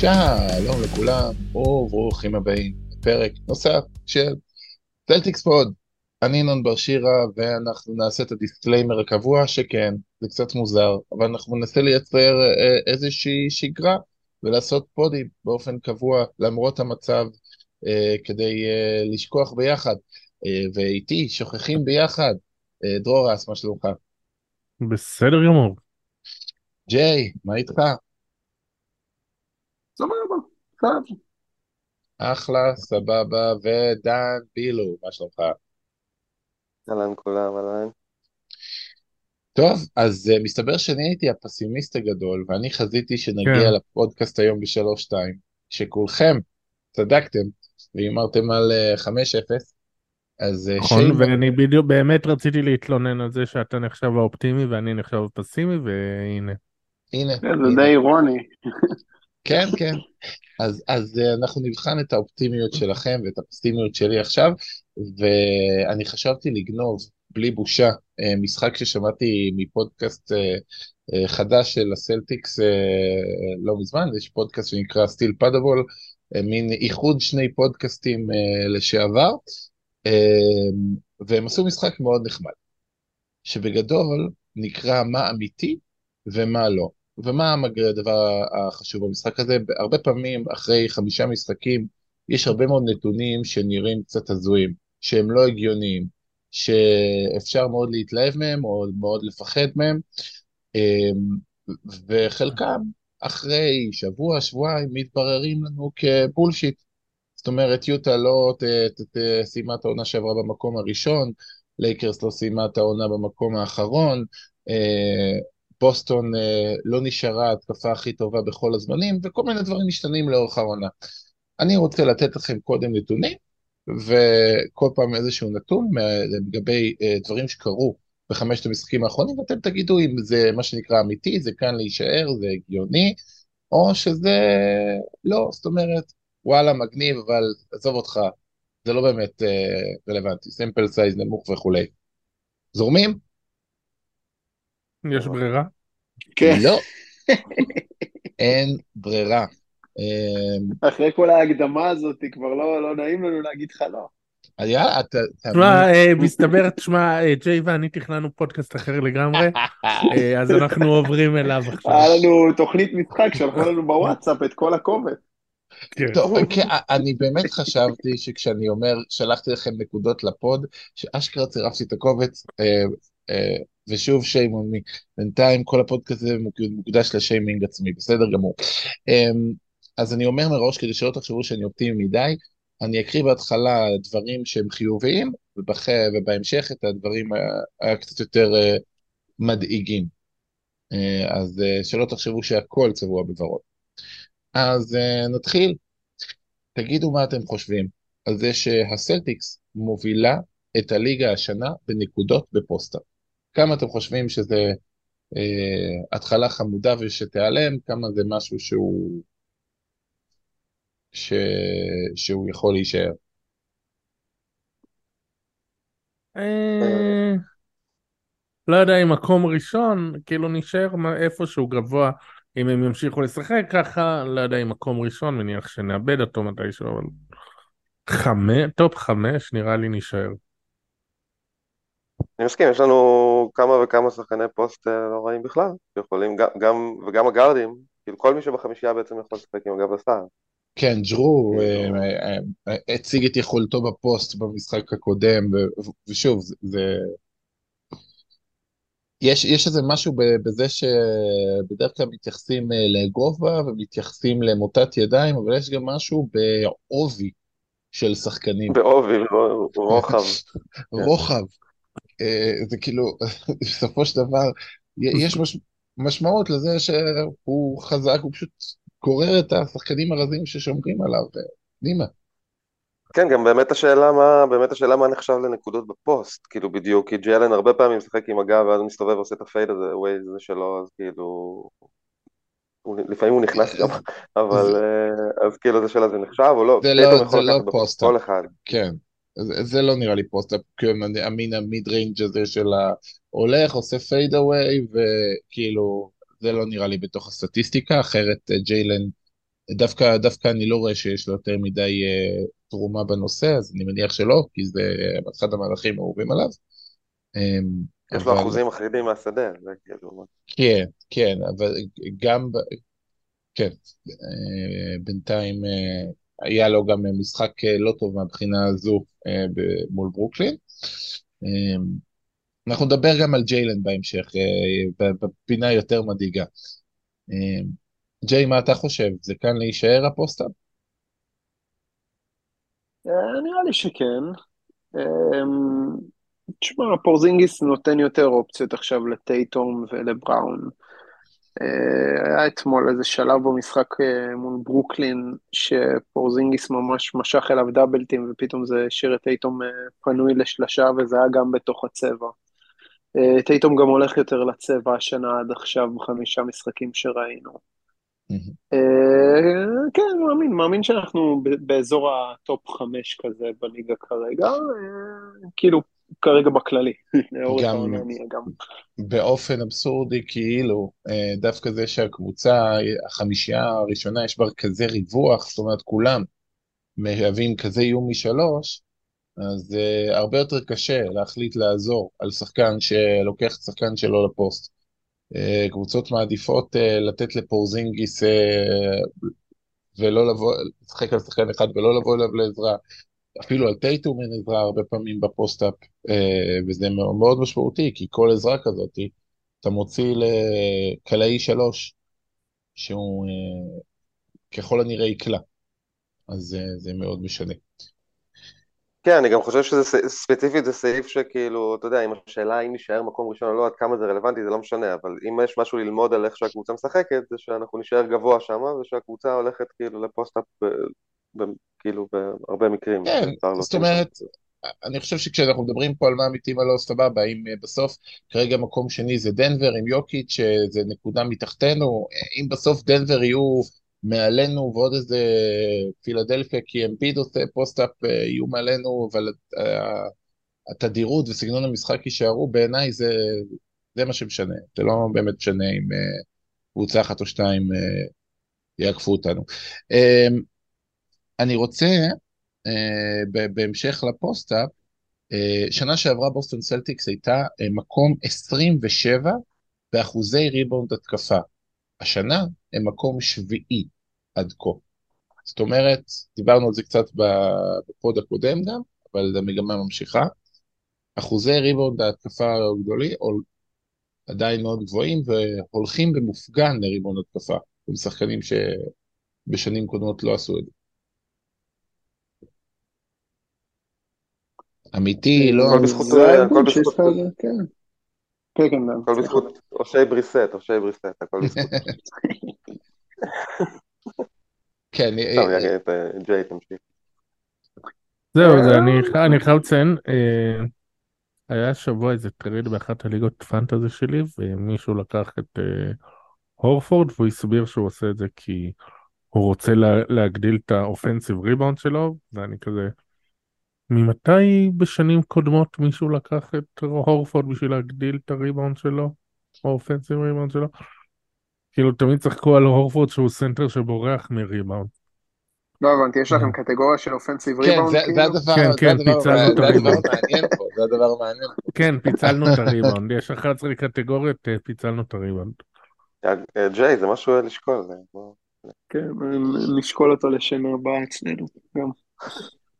שלום לכולם, וברוכים הבאים לפרק נוסף של Celtics Pod. אני ינון בר שירה, ואנחנו נעשה את ה disclaimer הקבוע, שכן, זה קצת מוזר, אבל אנחנו ננסה לייצר אה, איזושהי שגרה, ולעשות פודים באופן קבוע, למרות המצב, אה, כדי אה, לשכוח ביחד. אה, ואיתי, שוכחים ביחד. אה, דרור אס, מה שלומך? בסדר גמור. ג'יי, מה איתך? סבבה, בסדר. אחלה, סבבה, ודן בילו, מה שלומך? אהלן כולם, אהלן. טוב, אז uh, מסתבר שאני הייתי הפסימיסט הגדול, ואני חזיתי שנגיע כן. לפודקאסט היום בשלוש-שתיים, שכולכם צדקתם, והימרתם על uh, 5-0, אז uh, נכון, שיימ... ואני בדיוק באמת רציתי להתלונן על זה שאתה נחשב האופטימי ואני נחשב הפסימי, והנה. הנה, כן, זה. די אירוני. כן, כן. אז, אז אה, אנחנו נבחן את האופטימיות שלכם ואת הפסימיות שלי עכשיו, ואני חשבתי לגנוב, בלי בושה, אה, משחק ששמעתי מפודקאסט אה, חדש של הסלטיקס לא מזמן, יש פודקאסט שנקרא סטיל פאדבול, מין איחוד שני פודקאסטים לשעבר, והם עשו משחק מאוד נחמד, שבגדול נקרא מה אמיתי ומה לא. ומה הדבר החשוב במשחק הזה? הרבה פעמים אחרי חמישה משחקים יש הרבה מאוד נתונים שנראים קצת הזויים, שהם לא הגיוניים, שאפשר מאוד להתלהב מהם או מאוד לפחד מהם, אמ, וחלקם אחרי שבוע, שבועיים מתבררים לנו כבולשיט. זאת אומרת, יוטה לא סיימה את העונה שעברה במקום הראשון, לייקרס לא סיימה את העונה במקום האחרון, אה, בוסטון אה, לא נשארה ההתקפה הכי טובה בכל הזמנים, וכל מיני דברים משתנים לאורך העונה. אני רוצה לתת לכם קודם נתונים, וכל פעם איזשהו נתון לגבי אה, דברים שקרו בחמשת המשחקים האחרונים, ואתם תגידו אם זה מה שנקרא אמיתי, זה כאן להישאר, זה הגיוני, או שזה לא, זאת אומרת, וואלה, מגניב, אבל עזוב אותך, זה לא באמת אה, רלוונטי, סמפל סייז נמוך וכולי. זורמים? יש ברירה? כן, לא. אין ברירה. אה, אחרי כל ההקדמה הזאת כבר לא לא נעים לנו להגיד לך לא. אז יאללה, אתה... תשמע, אה, מסתבר, תשמע, אה, ג'יי ואני תכננו פודקאסט אחר לגמרי, אה, אז אנחנו עוברים אליו עכשיו. היה לנו תוכנית משחק, שלחו לנו בוואטסאפ את כל הקובץ. כן. טוב, כן, אני באמת חשבתי שכשאני אומר, שלחתי לכם נקודות לפוד, שאשכרה צירפתי את הקובץ, ושוב שיימון מי, בינתיים כל הפודקאסט הזה מוק- מוקדש לשיימינג עצמי, בסדר גמור. אה, אז אני אומר מראש, כדי שלא תחשבו שאני אופטימי מדי, אני אקריא בהתחלה דברים שהם חיוביים, ובח... ובהמשך את הדברים הקצת יותר אה, מדאיגים. אה, אז אה, שלא תחשבו שהכל צבוע בוורוד. אז נתחיל. תגידו מה אתם חושבים על זה שהסלטיקס מובילה את הליגה השנה בנקודות בפוסטה. כמה אתם חושבים שזה אה, התחלה חמודה ושתיעלם, כמה זה משהו שהוא, ש... שהוא יכול להישאר. אה, לא יודע אם מקום ראשון, כאילו נשאר איפשהו גבוה, אם הם ימשיכו לשחק ככה, לא יודע אם מקום ראשון, מניח שנאבד אותו מתישהו, אבל חמש, top חמש נראה לי נשאר. אני מסכים, יש לנו כמה וכמה שחקני פוסט לא רעים בכלל, שיכולים גם, גם, וגם הגארדים, כאילו כל מי שבחמישייה בעצם יכול לשחק עם הגב לסל. כן, ג'רו כאילו- אה, אה, אה, הציג את יכולתו בפוסט במשחק הקודם, ושוב, זה... יש, יש איזה משהו בזה שבדרך כלל מתייחסים לגובה ומתייחסים למוטת ידיים, אבל יש גם משהו בעובי של שחקנים, בעובי, לא- רוחב. רוחב. אה, זה כאילו, בסופו של דבר, יש מש, משמעות לזה שהוא חזק, הוא פשוט גורר את השחקנים הרזים ששומרים עליו, פנימה. כן, גם באמת השאלה מה, באמת השאלה מה נחשב לנקודות בפוסט, כאילו בדיוק, כי ג'יילן הרבה פעמים משחק עם הגב ואז מסתובב ועושה את ה fade הזה, away הזה שלו, אז כאילו, הוא, לפעמים הוא נכנס גם, אבל אה, אז כאילו זו שאלה זה נחשב או לא, זה לא- זה לא post-up. כל אחד, כן, זה, זה לא נראה לי post-up, כאילו, המין ה mid range הזה של ההולך, עושה fade away, וכאילו, זה לא נראה לי בתוך הסטטיסטיקה, אחרת אה, ג'יילן דווקא, דווקא אני לא רואה שיש לו יותר מדי אה, תרומה בנושא, אז אני מניח שלא, כי זה אחד המהלכים האהובים עליו. אמ, יש לו אבל- אחוזים מחרידים מהשדה, זה כאילו... כן, כן, אבל גם, כן, אה, בינתיים אה, היה לו גם משחק אה, לא טוב מהבחינה הזו אה, מול ברוקלין. אה, אנחנו נדבר גם על ג'יילן בהמשך, אה, בפינה יותר מדאיגה. אה, ג'יי, מה אתה חושב? זה כאן להישאר ה post-up? אה, נראה לי שכן. תשמע, פורזינגיס נותן יותר אופציות עכשיו לטייטום ולבראון. אה, היה אתמול איזה שלב במשחק אה, מול ברוקלין, שפורזינגיס ממש משך אליו double team ים, ופתאום זה השאיר את טייטום אה, פנוי לשלשה, וזה היה גם בתוך הצבע. טייטום גם הולך יותר לצבע השנה עד עכשיו, בחמישה משחקים שראינו. כן, מאמין, מאמין שאנחנו באזור הטופ חמש כזה בליגה כרגע, כאילו, כרגע בכללי. גם- גם. באופן אבסורדי כאילו, אה, דווקא זה שהקבוצה, החמישייה הראשונה, יש בה כזה ריווח, זאת אומרת כולם מהווים כזה איום משלוש, אז uh, הרבה יותר קשה להחליט לעזור על שחקן שלוקח את השחקן שלו לפוסט. Uh, קבוצות מעדיפות uh, לתת לפורזינגיס uh, ולא לבוא, לשחק על שחקן אחד ולא לבוא אליו לעזרה. אפילו על טייטום אין עזרה הרבה פעמים בפוסט-אפ, uh, וזה מאוד, משמעותי, כי כל עזרה כזאת, אתה מוציא לקלעי שלוש, שהוא uh, ככל הנראה יקלע. אז uh, זה מאוד משנה. כן, אני גם חושב שזה ספציפית זה סעיף שכאילו, אתה יודע, אם השאלה אם יישאר מקום ראשון או לא, עד כמה זה רלוונטי, זה לא משנה, אבל אם יש משהו ללמוד על איך שהקבוצה משחקת, זה שאנחנו נישאר גבוה שם, ושהקבוצה הולכת כאילו לפוסט-אפ, כאילו בהרבה מקרים. כן, זאת אומרת, אני חושב שכשאנחנו מדברים פה על מה אמיתי מה לא סבבה, אם אה, בסוף כרגע מקום שני זה דנבר עם יוקיץ' שזה נקודה מתחתנו, אה, אם בסוף דנבר יהיו מעלינו ועוד איזה פילדלפיה כי אמביד עושה פוסט-אפ אה, יהיו מעלינו, אבל אה, התדירות וסגנון המשחק יישארו, בעיניי זה, זה מה שמשנה, זה לא באמת משנה אם אה, קבוצה אחת או שתיים אה, יעקפו אותנו. אני רוצה אה, בהמשך לפוסט-אפ, אה, שנה שעברה בוסטון סלטיקס הייתה אה, מקום 27 באחוזי ריבאונד התקפה. השנה הם מקום שביעי עד כה. זאת אומרת, דיברנו על זה קצת בפוד הקודם גם, אבל המגמה ממשיכה. אחוזי ריבאונד ההתקפה הגדולים עול- עדיין מאוד גבוהים והולכים במופגן לריבאונד התקפה. עם שחקנים שבשנים קודמות לא עשו את זה. אמיתי, לא... הכל בזכות- הכל בזכות- כן. כן, כן, הכל. בזכות אושיי בריסט, אושיי בריסט, הכל בזכות. כן, אה, אה, אה, ג'יי, תמשיך. זהו, זה, אני, אני חייב לציין, אה, היה השבוע איזה trade באחת הליגות fantasy שלי, ומישהו לקח את אה, הורפורד, והוא הסביר שהוא עושה את זה כי הוא רוצה לה, להגדיל את ה offensive rebound שלו, ואני כזה, ממתי בשנים קודמות מישהו לקח את הורפורד בשביל להגדיל את הריבאונד שלו, או ה offensive rebound שלו? כאילו תמיד צחקו על הורפורד שהוא סנטר שבורח מריבאונד. לא הבנתי, יש לכם קטגוריה של offensive כן, ריבאונד, כן, זה כן, הדבר, פיצלנו את הריבאונד. פה, זה הדבר המעניין פה. כן, פיצלנו את הריבאונד, יש 11 קטגוריות, אה, פיצלנו את הריבאונד. אה, אה, ג'יי, זה משהו לשקול. כן, נשקול אותו לשנה הבאה אצלנו, גם.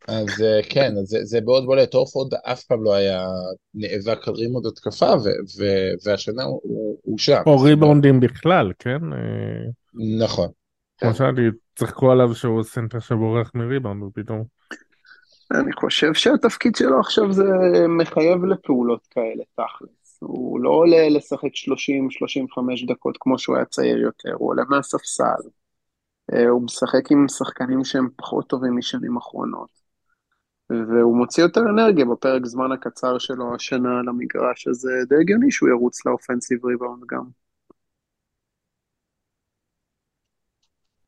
אז אה, כן, אז זה, זה מאוד בולט, הורפורד אף פעם לא היה נאבק על ריבאונד התקפה, ו, ו, והשנה הוא, הוא, שם. או ריבאונדים בכלל, כן? אה, נכון. כמו שאמרתי, צחקו עליו שהוא סנטר שבורח מריבאונד, ופתאום... אני חושב שהתפקיד שלו עכשיו זה מחייב לפעולות כאלה, תכלס. הוא לא עולה לשחק 30-35 דקות כמו שהוא היה צעיר יותר, הוא עולה מהספסל. אה, הוא משחק עם שחקנים שהם פחות טובים משנים אחרונות. והוא מוציא יותר אנרגיה בפרק זמן הקצר שלו השנה על המגרש, אז אה, די הגיוני שהוא ירוץ לאופנסיב ריבאונד גם.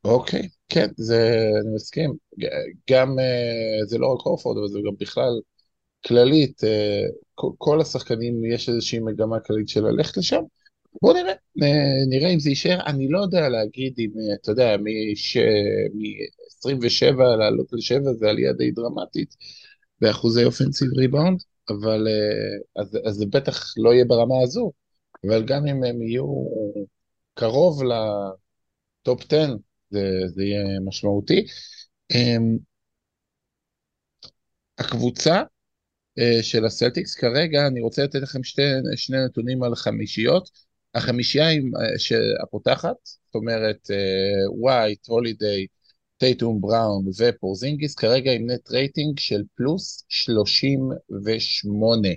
אוקיי, כן, זה, אני מסכים. גם, אה, זה לא רק אורפורד, אבל זה גם בכלל כללית, אה, כל, השחקנים, יש איזושהי מגמה כללית של ללכת לשם, בוא נראה, אה, נראה אם זה יישאר, אני לא יודע להגיד אם, אתה יודע, מ-27 לעלות ל-7 זה עלייה די דרמטית באחוזי אופנסיב ריבאונד, אבל אה, אז, אז זה בטח לא יהיה ברמה הזו, אבל גם אם הם יהיו קרוב לטופ 10, זה, זה יהיה משמעותי. אמ, הקבוצה של הסלטיקס כרגע, אני רוצה לתת לכם שתי, שני נתונים על חמישיות. החמישייה הפותחת, זאת אומרת ווייט, הולידיי, טייטום בראון ופורזינגיס, כרגע עם net rating של פלוס 38.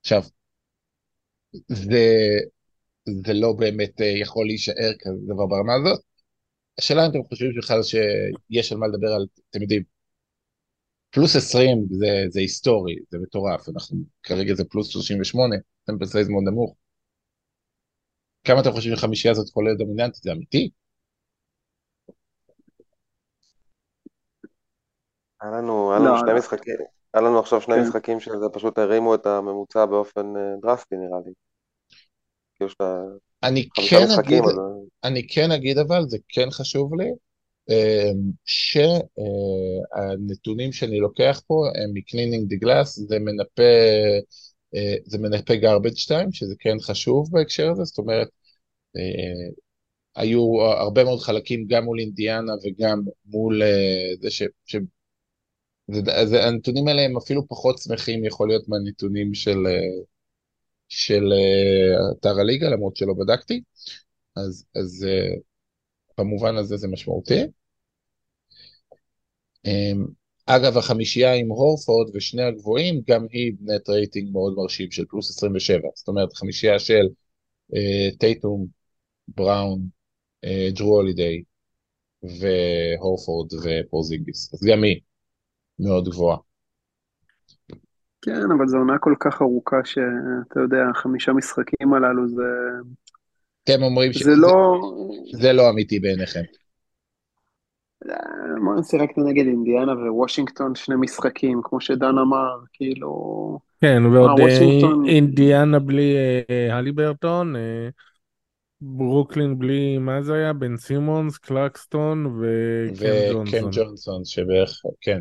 עכשיו, זה, זה לא באמת אה, יכול להישאר כזה דבר ברמה הזאת. השאלה אם אתם חושבים בכלל שיש על מה לדבר על, אתם יודעים, פלוס 20 זה, זה היסטורי, זה מטורף, אנחנו כרגע זה פלוס 38, sample size מאוד נמוך. כמה אתם חושבים שהחמישייה הזאת יכולה דומיננטית? זה אמיתי? היה לנו, היה לנו לא, שני לא. משחקים, היה לנו עכשיו שני כן. משחקים שזה פשוט הרימו את הממוצע באופן אה, דרסטי נראה לי. כאילו שאתה אני כן משחקים, אגיד, אז אני כן אגיד אבל, זה כן חשוב לי, שהנתונים שאני לוקח פה הם מקלינינג די גלאס, זה מנפה, אה, זה מנפה garbage time, שזה כן חשוב בהקשר הזה, זאת אומרת, אה, היו הרבה מאוד חלקים גם מול אינדיאנה וגם מול אה, זה ש... זה, הנתונים האלה הם אפילו פחות שמחים יכול להיות מהנתונים של, אה, של אה, אתר הליגה, למרות שלא בדקתי, אז, אז אה, במובן הזה זה משמעותי. אמ, אגב, החמישייה עם הורפורד ושני הגבוהים, גם היא נט רייטינג מאוד מרשים של פלוס 27. זאת אומרת, חמישייה של אה, טייטום, בראון, אה, ג'רו הולידיי והורפורד ופורזינגיס. אז גם היא מאוד גבוהה. כן, אבל זו עונה כל כך ארוכה שאתה יודע, חמישה משחקים הללו זה, אתם אומרים זה שזה לא... זה לא אמיתי בעיניכם. מה שיחקת נגד אינדיאנה ווושינגטון שני משחקים, כמו שדן אמר, כאילו... כן, ועוד אה, אינדיאנה בלי אה, הליברטון, אה, ברוקלין בלי, מה זה היה? בן סימונס, קלקסטון וקם וקם ג'ונסון. ג'ונסון שבערך, כן.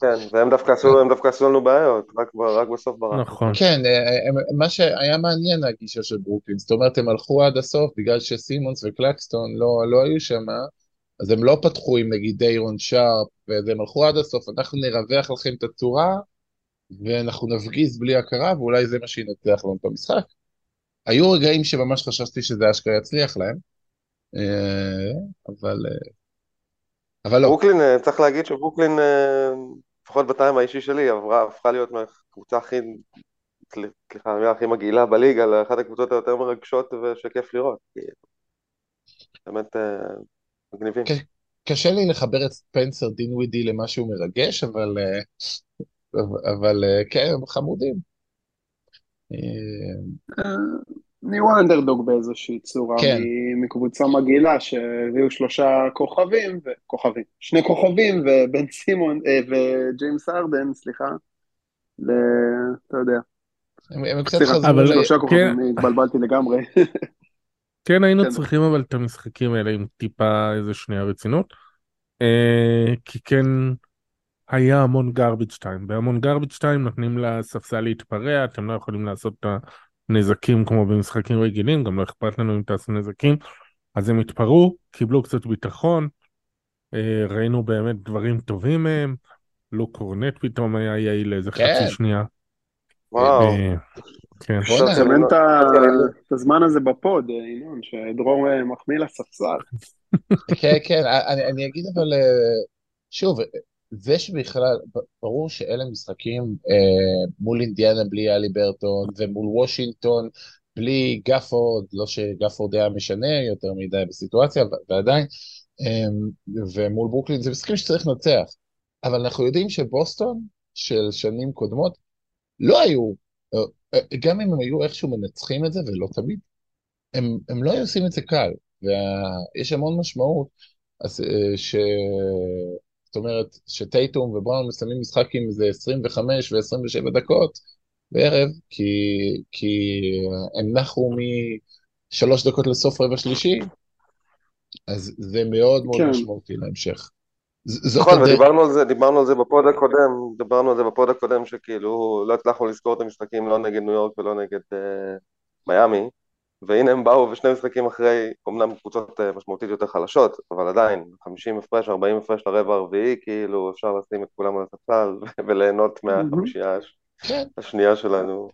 כן, והם דווקא עשו, הם דווקא עשו לנו בעיות, רק, רק בסוף ברק. נכון. כן, אה, הם- מה שהיה מעניין הגישה של ברוקלין, זאת אומרת הם הלכו עד הסוף בגלל שסימונס וקלקסטון לא, לא היו שם, אז הם לא פתחו עם נגיד דיירון שרפ, והם הלכו עד הסוף, אנחנו נרווח לכם את הצורה, ואנחנו נפגיז בלי הכרה, ואולי זה מה שינצח לנו את המשחק. היו רגעים שממש חשבתי שזה אשכרה יצליח להם, אה, אבל, אה, אבל לא. ברוקלין, אה, צריך להגיד שברוקלין, אה, לפחות בטיים האישי שלי, עברה, הפכה להיות מהקבוצה הכי, סליחה, המילה הכי מגעילה בליגה, לאחת הקבוצות היותר מרגשות ושכיף לראות. באמת אה, מגניבים. כן. קשה לי לחבר את ספנסר דינווידי למשהו מרגש, אבל, אבל כן, הם חמודים. נהיו אנדרדוג באיזושהי צורה, כן. מקבוצה מגעילה שהביאו שלושה כוכבים, ו- כוכבים, שני כוכבים, ובן סימון, אה, וג'יימס ארדן, סליחה, ל... אתה יודע, הם, הם קצת סליחה, חזרו אבל-. שלושה כן. כוכבים, התבלבלתי לגמרי. כן, היינו כן. צריכים אבל את המשחקים האלה עם טיפה איזה שנייה רצינות. אה, כי כן היה המון garbage time. בהמון garbage time נותנים לספסל להתפרע, אתם לא יכולים לעשות את הנזקים כמו במשחקים רגילים, גם לא אכפת לנו אם תעשו נזקים. אז הם התפרעו, קיבלו קצת ביטחון, אה, ראינו באמת דברים טובים מהם. לוק קורנט פתאום היה יעיל לאיזה כן. חצי שנייה. וואו. אה, כן. בואנה, תזמן את הזמן הזה בפוד, אה, ינון, שדרור מחמיא לספסל. כן, כן, אני, אני אגיד אבל, שוב, זה שבכלל, ברור שאלה משחקים אה, מול אינדיאנה בלי אלי ברטון, ומול וושינגטון בלי גפורד, לא שגפורד היה משנה יותר מדי בסיטואציה, ועדיין, אה, ומול ברוקלין, זה משחקים שצריך לנצח. אבל אנחנו יודעים שבוסטון של שנים קודמות לא היו, אה, אה, גם אם הם היו איכשהו מנצחים את זה, ולא תמיד, הם, הם לא היו עושים את זה קל, ויש המון משמעות, אז, אה, ש... זאת אומרת, שטייטום ובראון מסיימים משחק עם איזה 25 ו-27 דקות, בערב, כי, כי הם נחו משלוש דקות לסוף רבע שלישי, אז זה מאוד מאוד כן. משמעותי להמשך. נכון, ודיברנו על זה, דיברנו על זה בפוד הקודם, דיברנו על זה בפוד הקודם שכאילו לא הצלחנו לזכור את המשחקים לא נגד ניו יורק ולא נגד אה, מיאמי, והנה הם באו ושני משחקים אחרי, אמנם קבוצות אה, משמעותית יותר חלשות, אבל עדיין, 50 הפרש, 40 הפרש לרבע הרביעי, כאילו אפשר לשים את כולם על הספסל וליהנות מהחמישייה כן, השנייה שלנו.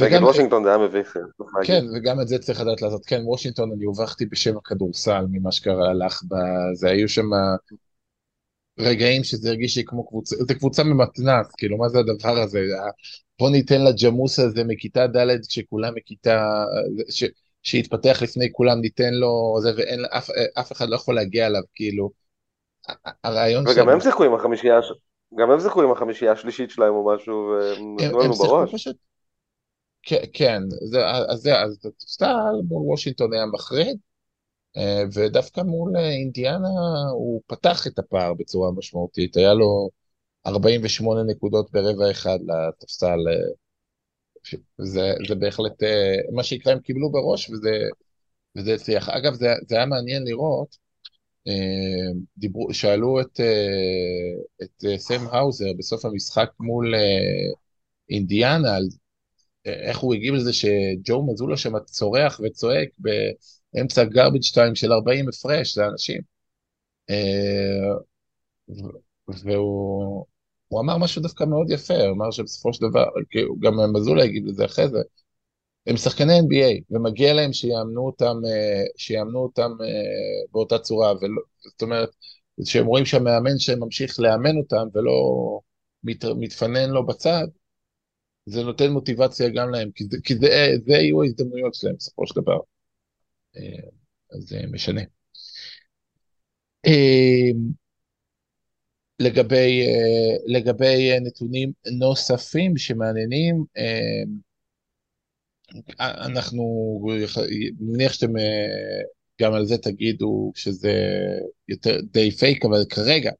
נגד וושינגטון זה היה מביך, להגיד. כן, וגם את זה צריך לדעת לעשות. כן, וושינגטון, אני הובכתי בשם הכדורסל ממה שקרה לך בזה, היו שם רגעים שזה הרגיש לי כמו קבוצה, זה קבוצה ממתנ"ס, כאילו, מה זה הדבר הזה? בוא ניתן לג'מוס הזה מכיתה ד' כשכולם מכיתה, ש, שיתפתח לפני כולם, ניתן לו זה, ואין, אף, אף אחד לא יכול להגיע אליו, כאילו. הרעיון וגם שם, הם שיחקו עם החמישייה, גם הם שיחקו עם החמישייה השלישית שלהם או משהו, והם הם, נתנו לנו בראש. פשוט, כן, זה, אז זה, אז סטל וושינגטון היה מחריד, ודווקא מול אה, אינדיאנה הוא פתח את הפער בצורה משמעותית, היה לו 48 נקודות ברבע אחד לספסל, אה, זה, זה בהחלט אה, מה שיקרה הם קיבלו בראש וזה, וזה הצליח. אגב, זה, זה היה מעניין לראות, אה, דיברו, שאלו את, אה, את אה, סם האוזר בסוף המשחק מול אה, אינדיאנה על איך הוא הגיב לזה שג'ו מזולה שם צורח וצועק באמצע garbage time של 40 הפרש לאנשים. אה, והוא הוא אמר משהו דווקא מאוד יפה, הוא אמר שבסופו של דבר, גם מזולה הגיב לזה אחרי זה, הם שחקני NBA, ומגיע להם שיאמנו אותם, אה, שיאמנו אותם אה, באותה צורה, ולא, זאת אומרת, שהם רואים שהמאמן שממשיך לאמן אותם ולא מת, מתפנן לו בצד, זה נותן מוטיבציה גם להם, כי זה, כי זה, זה יהיו ההזדמנויות שלהם בסופו של דבר. אה, אז זה משנה. אה, לגבי, אה, לגבי אה, נתונים נוספים שמעניינים, אנחנו, מניח שאתם גם על זה תגידו שזה יותר די פייק, אבל כרגע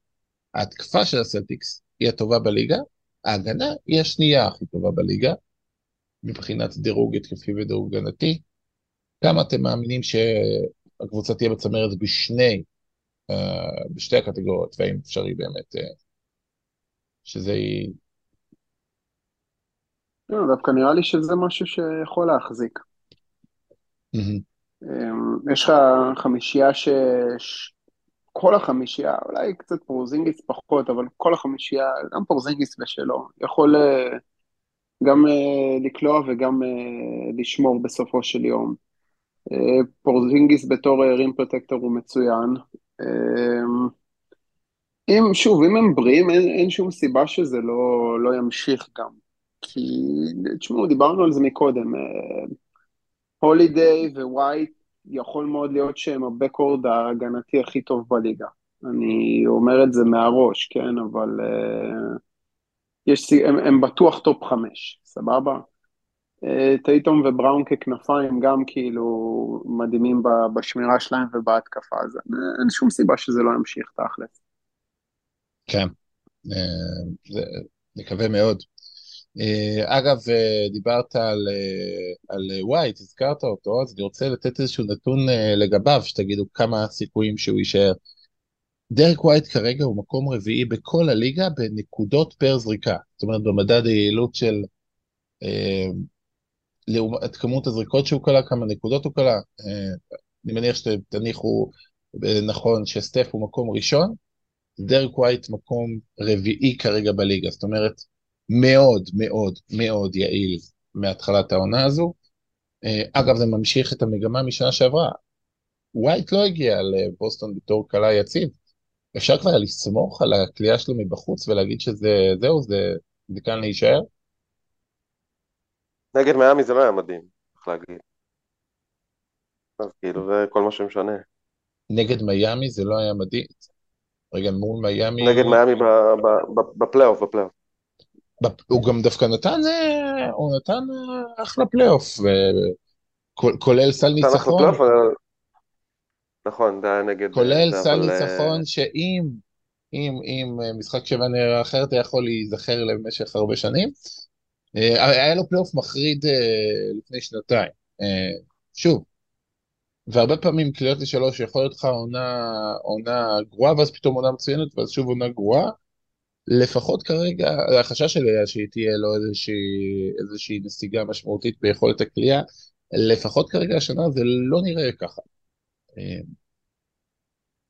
ההתקפה של הסלטיקס היא הטובה בליגה, ההגנה היא השנייה הכי טובה בליגה, מבחינת דירוג התקפי ודירוג הגנתי. כמה אתם מאמינים שהקבוצה תהיה בצמרת בשני, אה, בשתי הקטגוריות, והאם אפשרי באמת אה, שזה יהיה... לא, דווקא נראה לי שזה משהו שיכול להחזיק. אמ, יש לך חמישייה ש... כל החמישייה, אולי קצת פורזינגיס פחות, אבל כל החמישייה, גם פורזינגיס ושלו, יכול אה, גם לקלוע וגם לשמור בסופו של יום. אה, פורזינגיס בתור rim protector הוא מצוין. אמ, אם, שוב, אם הם בריאים, אין, אין שום סיבה שזה לא, לא ימשיך גם. כי, תשמעו, דיברנו על זה מקודם. אה, הולידיי ווייט יכול מאוד להיות שהם ה backcourt ההגנתי הכי טוב בליגה. אני אומר את זה מהראש, כן? אבל אה, יש, הם, הם בטוח טופ חמש, סבבה? טייטום ובראון ככנפיים גם כאילו מדהימים בשמירה שלהם ובהתקפה, אז אין- שום סיבה שזה לא ימשיך תכלס. כן, אה, נקווה מאוד. אה, אגב, אה, דיברת על, על ווייט, הזכרת אותו, אז אני רוצה לתת איזשהו נתון לגביו, שתגידו כמה הסיכויים שהוא יישאר. דרק ווייט כרגע הוא מקום רביעי בכל הליגה בנקודות פר זריקה, זאת אומרת במדד היעילות של לעומת כמות הזריקות שהוא כלה, כמה נקודות הוא כלה. אה, אני מניח שתניחו אה, נכון שסטף הוא מקום ראשון, דרק ווייט מקום רביעי כרגע בליגה, זאת אומרת מאוד מאוד מאוד יעיל מהתחלת העונה הזו. אה, אגב, זה ממשיך את המגמה משנה שעברה. ווייט לא הגיע לבוסטון בתור קלה יציב. אפשר כבר לסמוך על הכלייה שלו מבחוץ ולהגיד שזה, זה, זה כאן להישאר? נגד מיאמי זה לא היה מדהים, צריך להגיד. אז כאילו זה כל מה שמשנה. נגד מיאמי זה לא היה מדהים. רגע, מול מיאמי... נגד מיאמי בפלייאוף, בפלייאוף. בפ- הוא גם דווקא נתן, אה, הוא נתן אה, אחלה פלייאוף, כולל סל ניצחון, נכון, זה היה נגד... כולל זה, סל אה, ניצחון שאם אם, אם אה, משחק שבע נראה אחרת היה יכול להיזכר למשך הרבה שנים. אה, היה לו פלייאוף מחריד אה, לפני שנתיים. אה, שוב, והרבה פעמים קליעות לשלוש יכול להיות לך עונה, עונה גרועה ואז פתאום עונה מצוינת ואז שוב עונה גרועה. לפחות כרגע, החשש שלי היה שהיא תהיה לו איזושהי, איזושהי נסיגה משמעותית ביכולת הקליעה, לפחות כרגע השנה זה לא נראה ככה.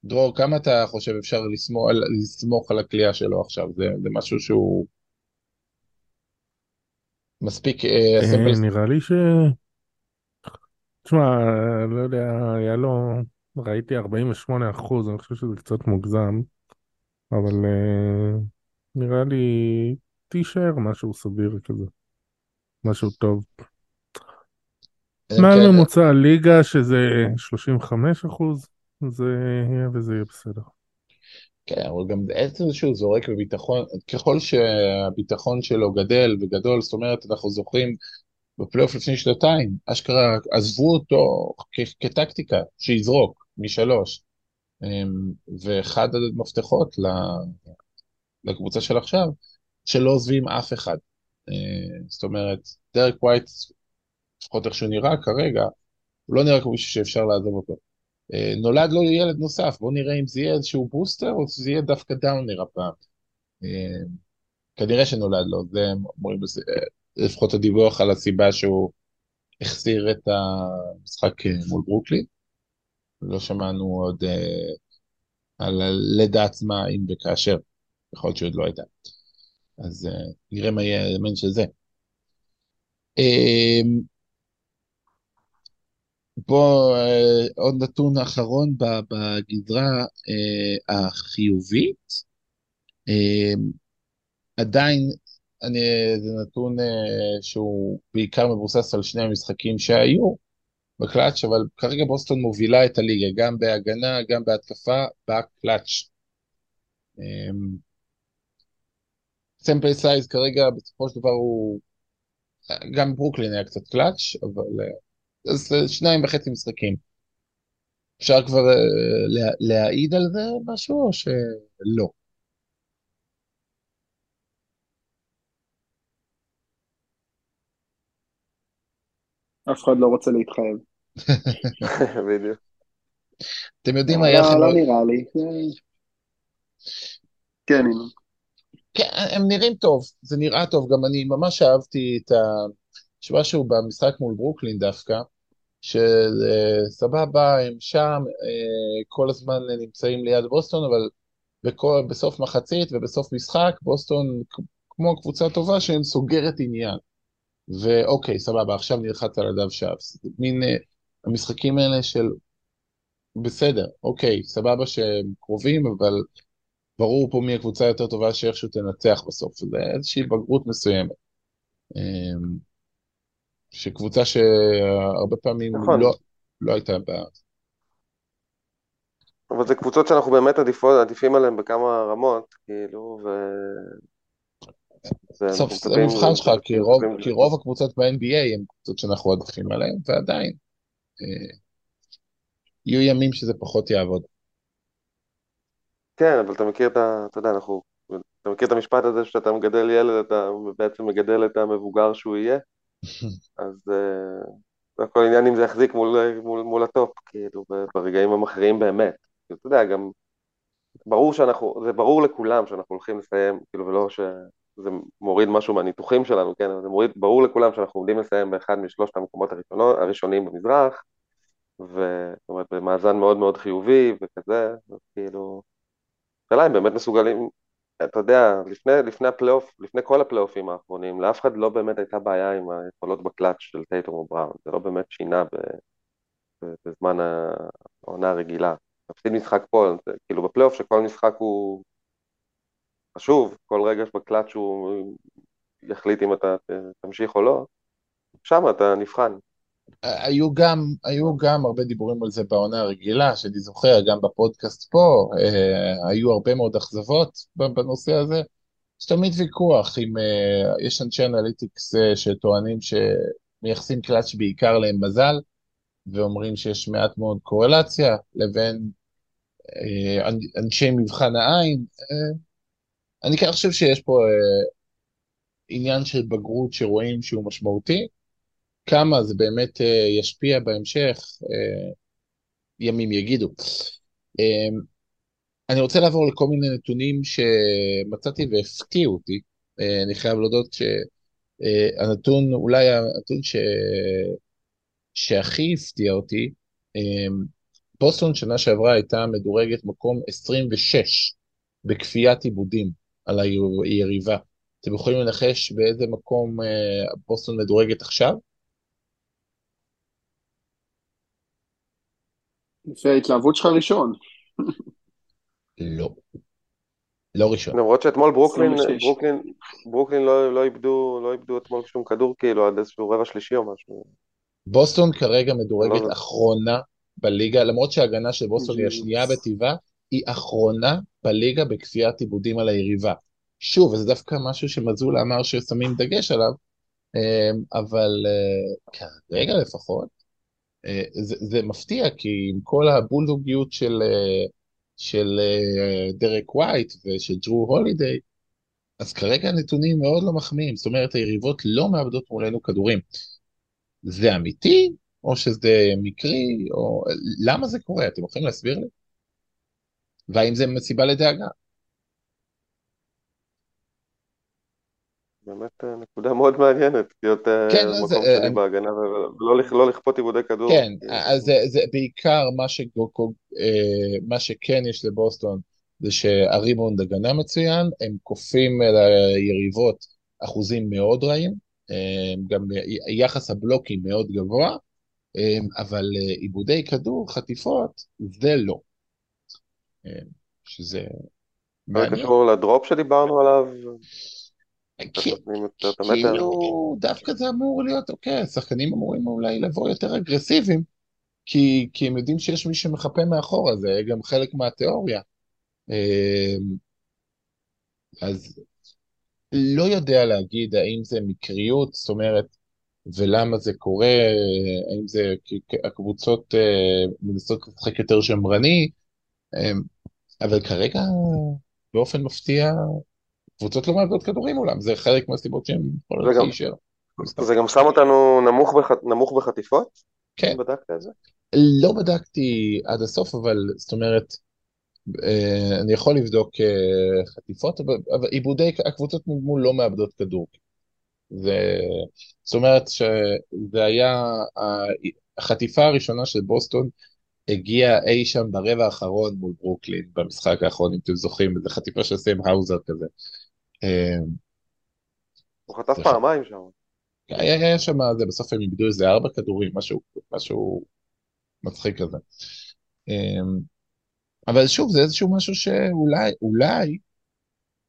דרור, כמה אתה חושב אפשר לסמוך, לסמוך על הקליעה שלו עכשיו? זה, זה משהו שהוא מספיק... אה, אה, נראה לי ש... תשמע, לא יודע, היה לו... ראיתי 48 אחוז, אני חושב שזה קצת מוגזם, אבל אה, נראה לי תישאר משהו סביר כזה, משהו טוב. מה כן. ממוצע הליגה שזה 35 אחוז, זה יהיה וזה יהיה בסדר. כן, אבל גם עצם שהוא זורק בביטחון, ככל שהביטחון שלו גדל וגדול, זאת אומרת, אנחנו זוכרים בפלייאוף לפני שנתיים, אשכרה עזבו אותו כטקטיקה, שיזרוק משלוש. אמ, ואחד המפתחות לקבוצה של עכשיו, שלא עוזבים אף אחד. אה, זאת אומרת, דרק ווייט, לפחות איך שהוא נראה כרגע, הוא לא נראה כמו מישהו שאפשר לעזוב אותו. אה, נולד לו ילד נוסף, בואו נראה אם זה יהיה איזשהו בוסטר או שזה יהיה דווקא downer הפעם. אה, כנראה שנולד לו, זה אומרים, אה, לפחות הדיווח על הסיבה שהוא החסיר את המשחק מול ברוקלין. לא שמענו עוד על הלידה עצמה, אם וכאשר, יכול להיות שעוד לא הייתה. אז נראה מה יהיה האלמנט של זה. פה אה, עוד נתון אחרון בגזרה אה, החיובית. אה, עדיין אני, זה נתון שהוא בעיקר מבוסס על שני המשחקים שהיו בקלאץ', אבל כרגע בוסטון מובילה את הליגה, גם בהגנה, גם בהתקפה, בקלאץ'. sample size כרגע בסופו של דבר הוא, גם ברוקלין היה קצת קלאץ', אבל אז שניים וחצי משחקים. אפשר כבר לה, להעיד על זה משהו או שלא? אף אחד לא רוצה להתחייב. בדיוק. אתם יודעים מה היה לכם... לא נראה לי. כן. כן, הם נראים טוב, זה נראה טוב, גם אני ממש אהבתי את ה... יש משהו במשחק מול ברוקלין דווקא, שסבבה, הם שם, אה, כל הזמן נמצאים ליד בוסטון, אבל בכל, בסוף מחצית ובסוף משחק, בוסטון כמו קבוצה טובה שהם סוגרת עניין. ואוקיי, סבבה, עכשיו נלחץ על הדף שאפס. מין אה, המשחקים האלה של בסדר, אוקיי, סבבה שהם קרובים, אבל ברור פה מי הקבוצה היותר טובה שאיכשהו תנצח בסוף. זה איזושהי בגרות מסוימת. שקבוצה שהרבה פעמים נכון. לא, לא הייתה בה. אבל זה קבוצות שאנחנו באמת עדיפות, עדיפים עליהן בכמה רמות, כאילו, ו... בסוף זה המבחן שלך, כי רוב, כי רוב הקבוצות ב-NBA הן קבוצות שאנחנו עדיפים עליהן, ועדיין אה, יהיו ימים שזה פחות יעבוד. כן, אבל אתה מכיר את ה... אתה יודע, אנחנו... אתה מכיר את המשפט הזה שאתה מגדל ילד, אתה בעצם מגדל את המבוגר שהוא יהיה? אז זה הכל עניין אם זה יחזיק מול, מול, מול הטופ, כאילו, ברגעים המכריעים באמת. כאילו, אתה יודע, גם ברור שאנחנו, זה ברור לכולם שאנחנו הולכים לסיים, כאילו, ולא שזה מוריד משהו מהניתוחים שלנו, כן, אבל זה מוריד, ברור לכולם שאנחנו עומדים לסיים באחד משלושת המקומות הראשונות, הראשונים במזרח, וזאת אומרת, במאזן מאוד מאוד חיובי וכזה, אז כאילו, השאלה אם באמת מסוגלים, אתה יודע, לפני, לפני הפלייאוף, לפני כל הפלייאופים האחרונים, לאף אחד לא באמת הייתה בעיה עם היכולות בקלאץ' של טייטום או בראון, זה לא באמת שינה ב, בזמן העונה הרגילה. להפסיד משחק פה, זה, כאילו בפלייאוף שכל משחק הוא חשוב, כל רגע בקלאץ' הוא יחליט אם אתה תמשיך או לא, שם אתה נבחן. היו גם, היו גם הרבה דיבורים על זה בעונה הרגילה, שאני זוכר, גם בפודקאסט פה, אה, היו הרבה מאוד אכזבות בנושא הזה. יש תמיד ויכוח אם אה, יש אנשי analytics אה, שטוענים שמייחסים קלאץ' בעיקר להם מזל, ואומרים שיש מעט מאוד קורלציה, לבין אנשי מבחן העין. אני כן חושב שיש פה עניין של בגרות שרואים שהוא משמעותי, כמה זה באמת ישפיע בהמשך, ימים יגידו. אני רוצה לעבור לכל מיני נתונים שמצאתי והפתיעו אותי. אני חייב להודות שהנתון, אולי הנתון ש... שהכי הפתיע אותי, בוסטון שנה שעברה הייתה מדורגת מקום 26 בכפיית איבודים על היריבה. אתם יכולים לנחש באיזה מקום בוסטון מדורגת עכשיו? לפי ההתלהבות שלך ראשון. לא. לא ראשון. למרות שאתמול ברוקלין, ברוקלין, ברוקלין לא, לא איבדו, לא איבדו אתמול שום כדור כאילו עד איזשהו רבע שלישי או משהו. בוסטון כרגע מדורגת לא... אחרונה בליגה, למרות שההגנה של בוסטון היא השנייה בטבעה, היא אחרונה בליגה בכפיית עיבודים על היריבה. שוב, זה דווקא משהו שמזולה אמר ששמים דגש עליו, אה, אבל אה, כרגע לפחות, זה, זה מפתיע, כי עם כל הבולדוגיות של, של דרק ווייט ושל ג'רו הולידיי, אז כרגע הנתונים מאוד לא מחמיאים, זאת אומרת היריבות לא מאבדות מולנו כדורים. זה אמיתי, או שזה מקרי, או למה זה קורה? אתם יכולים להסביר לי? והאם זה מסיבה לדאגה? באמת אה, נקודה מאוד מעניינת, להיות אה, כן, מקום זה, שני אני... בהגנה ולא לא לכפות עיבודי כדור. כן, אז זה, זה בעיקר מה, ש... אה, מה שכן יש לבוסטון זה שהריבונד הגנה מצוין, הם כופים אל היריבות אחוזים מאוד רעים, גם יחס הבלוקים מאוד גבוה, אבל עיבודי כדור, חטיפות, זה לא. שזה מעניין. קשור לדרופ שדיברנו עליו? כאילו דווקא זה אמור להיות, אוקיי, השחקנים אמורים אולי לבוא יותר אגרסיביים, כי, כי הם יודעים שיש מי שמחפה מאחורה, זה גם חלק מהתיאוריה. אמ, אז לא יודע להגיד האם זה מקריות, זאת אומרת, ולמה זה קורה, האם זה כי הקבוצות אה, מנסות לשחק יותר שמרני, אמ, אבל כרגע באופן מפתיע קבוצות לא מאבדות כדורים מולם, זה חלק מהסיבות שהם יכולות להישאר. זה גם שם אותנו נמוך, בח... נמוך בחטיפות? כן. בדקת את זה? לא בדקתי עד הסוף, אבל זאת אומרת, אה, אני יכול לבדוק אה, חטיפות, אבל עיבודי, הקבוצות מול לא מאבדות כדור. זה, זאת אומרת שזה היה, החטיפה הראשונה של בוסטון הגיעה אי שם ברבע האחרון מול ברוקלין במשחק האחרון, אם אתם זוכרים, זו חטיפה של סם האוזר כזה. אמ, הוא חטף פעמיים שם. היה שם, זה בסוף הם איבדו איזה ארבע כדורים, משהו, משהו מצחיק כזה. אמ, אבל שוב, זה איזשהו משהו שאולי, אולי,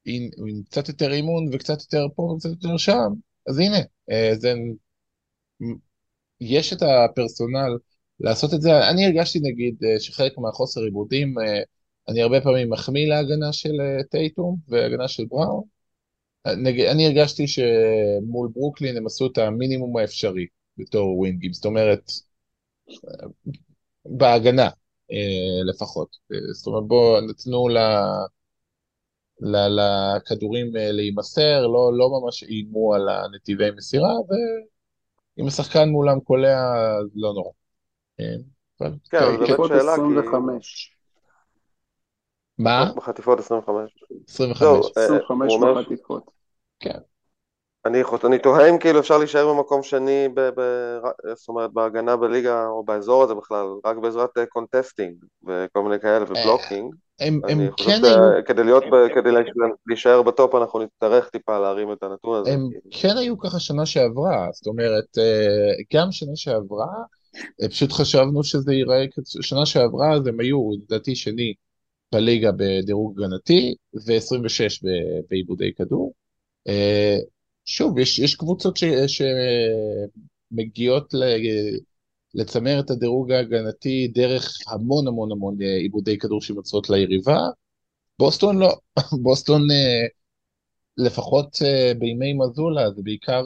עם, עם קצת יותר אימון וקצת יותר פה וקצת יותר שם, אז הנה, אה, זה, יש את הפרסונל לעשות את זה. אני הרגשתי נגיד אה, שחלק מהחוסר עיבודים, אה, אני הרבה פעמים מחמיא להגנה של טייטום והגנה של בראון, אני הרגשתי שמול ברוקלין הם עשו את המינימום האפשרי בתור ווינגים, זאת אומרת, בהגנה אה, לפחות. זאת אומרת, בואו נתנו ל... לכדורים אה, להימסר, לא, לא ממש איימו על הנתיבי מסירה, ואם השחקן מולם קולע, לא נורא. אה, כן, אבל זו באמת שאלה, כי... מה? בחטיפות 25. 25. 25 בחטיפות. כן. אני, אני תוהה אם כאילו אפשר להישאר במקום שני, ב, ב, זאת אומרת בהגנה בליגה או באזור הזה בכלל, רק בעזרת contesting וכל מיני כאלה ו blocking. הם, הם כן היו... כדי, להיות, כדי להישאר ב top אנחנו נצטרך טיפה להרים את הנתון הזה. הם כן היו ככה שנה שעברה, זאת אומרת, אה, גם שנה שעברה, אה, פשוט חשבנו שזה ייראה, שנה שעברה אז הם היו, לדעתי שני בליגה בדירוג הגנתי ו-26 בעיבודי כדור. אה, שוב, יש, יש קבוצות ש, שמגיעות ל, לצמר את הדירוג ההגנתי דרך המון המון המון אה, עיבודי כדור שמוצאות ליריבה. בוסטון לא, בוסטון אה, לפחות בימי מזולה זה בעיקר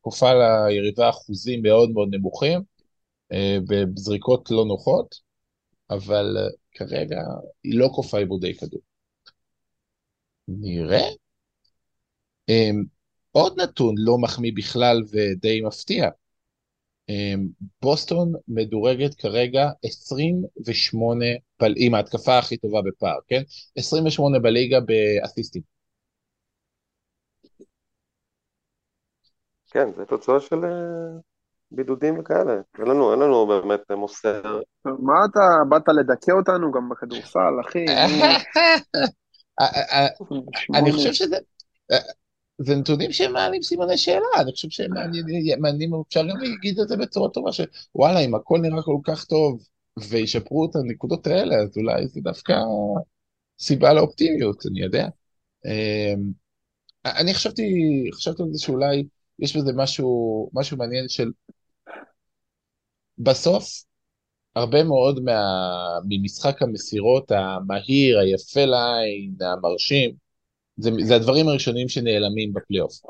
כופה ליריבה אחוזים מאוד מאוד נמוכים, בזריקות לא נוחות, אבל כרגע היא לא כופה עיבודי כדור. נראה. אמ, עוד נתון לא מחמיא בכלל ודי מפתיע. אמ, בוסטון מדורגת כרגע 28, בל... עם ההתקפה הכי טובה בפער, כן? 28 בליגה באסיסטים. כן, זה תוצאה של אה, בידודים וכאלה. אין לנו, אין לנו באמת מוסר. מה אתה, באת לדכא אותנו גם בכדורסל, אחי? אני חושב שזה... זה נתונים שהם מעלים סימני שאלה, אני חושב שהם מעניינים, אפשר גם להגיד את זה בצורה טובה, שוואלה, אם הכל נראה כל כך טוב וישפרו את הנקודות האלה, אז אולי זה דווקא סיבה לאופטימיות, אני יודע. אמ, אני חשבתי, חשבתי על זה שאולי יש בזה משהו, משהו מעניין של בסוף, הרבה מאוד מה, ממשחק המסירות המהיר, היפה לעין, המרשים, זה, זה הדברים הראשונים שנעלמים בפלייאוף.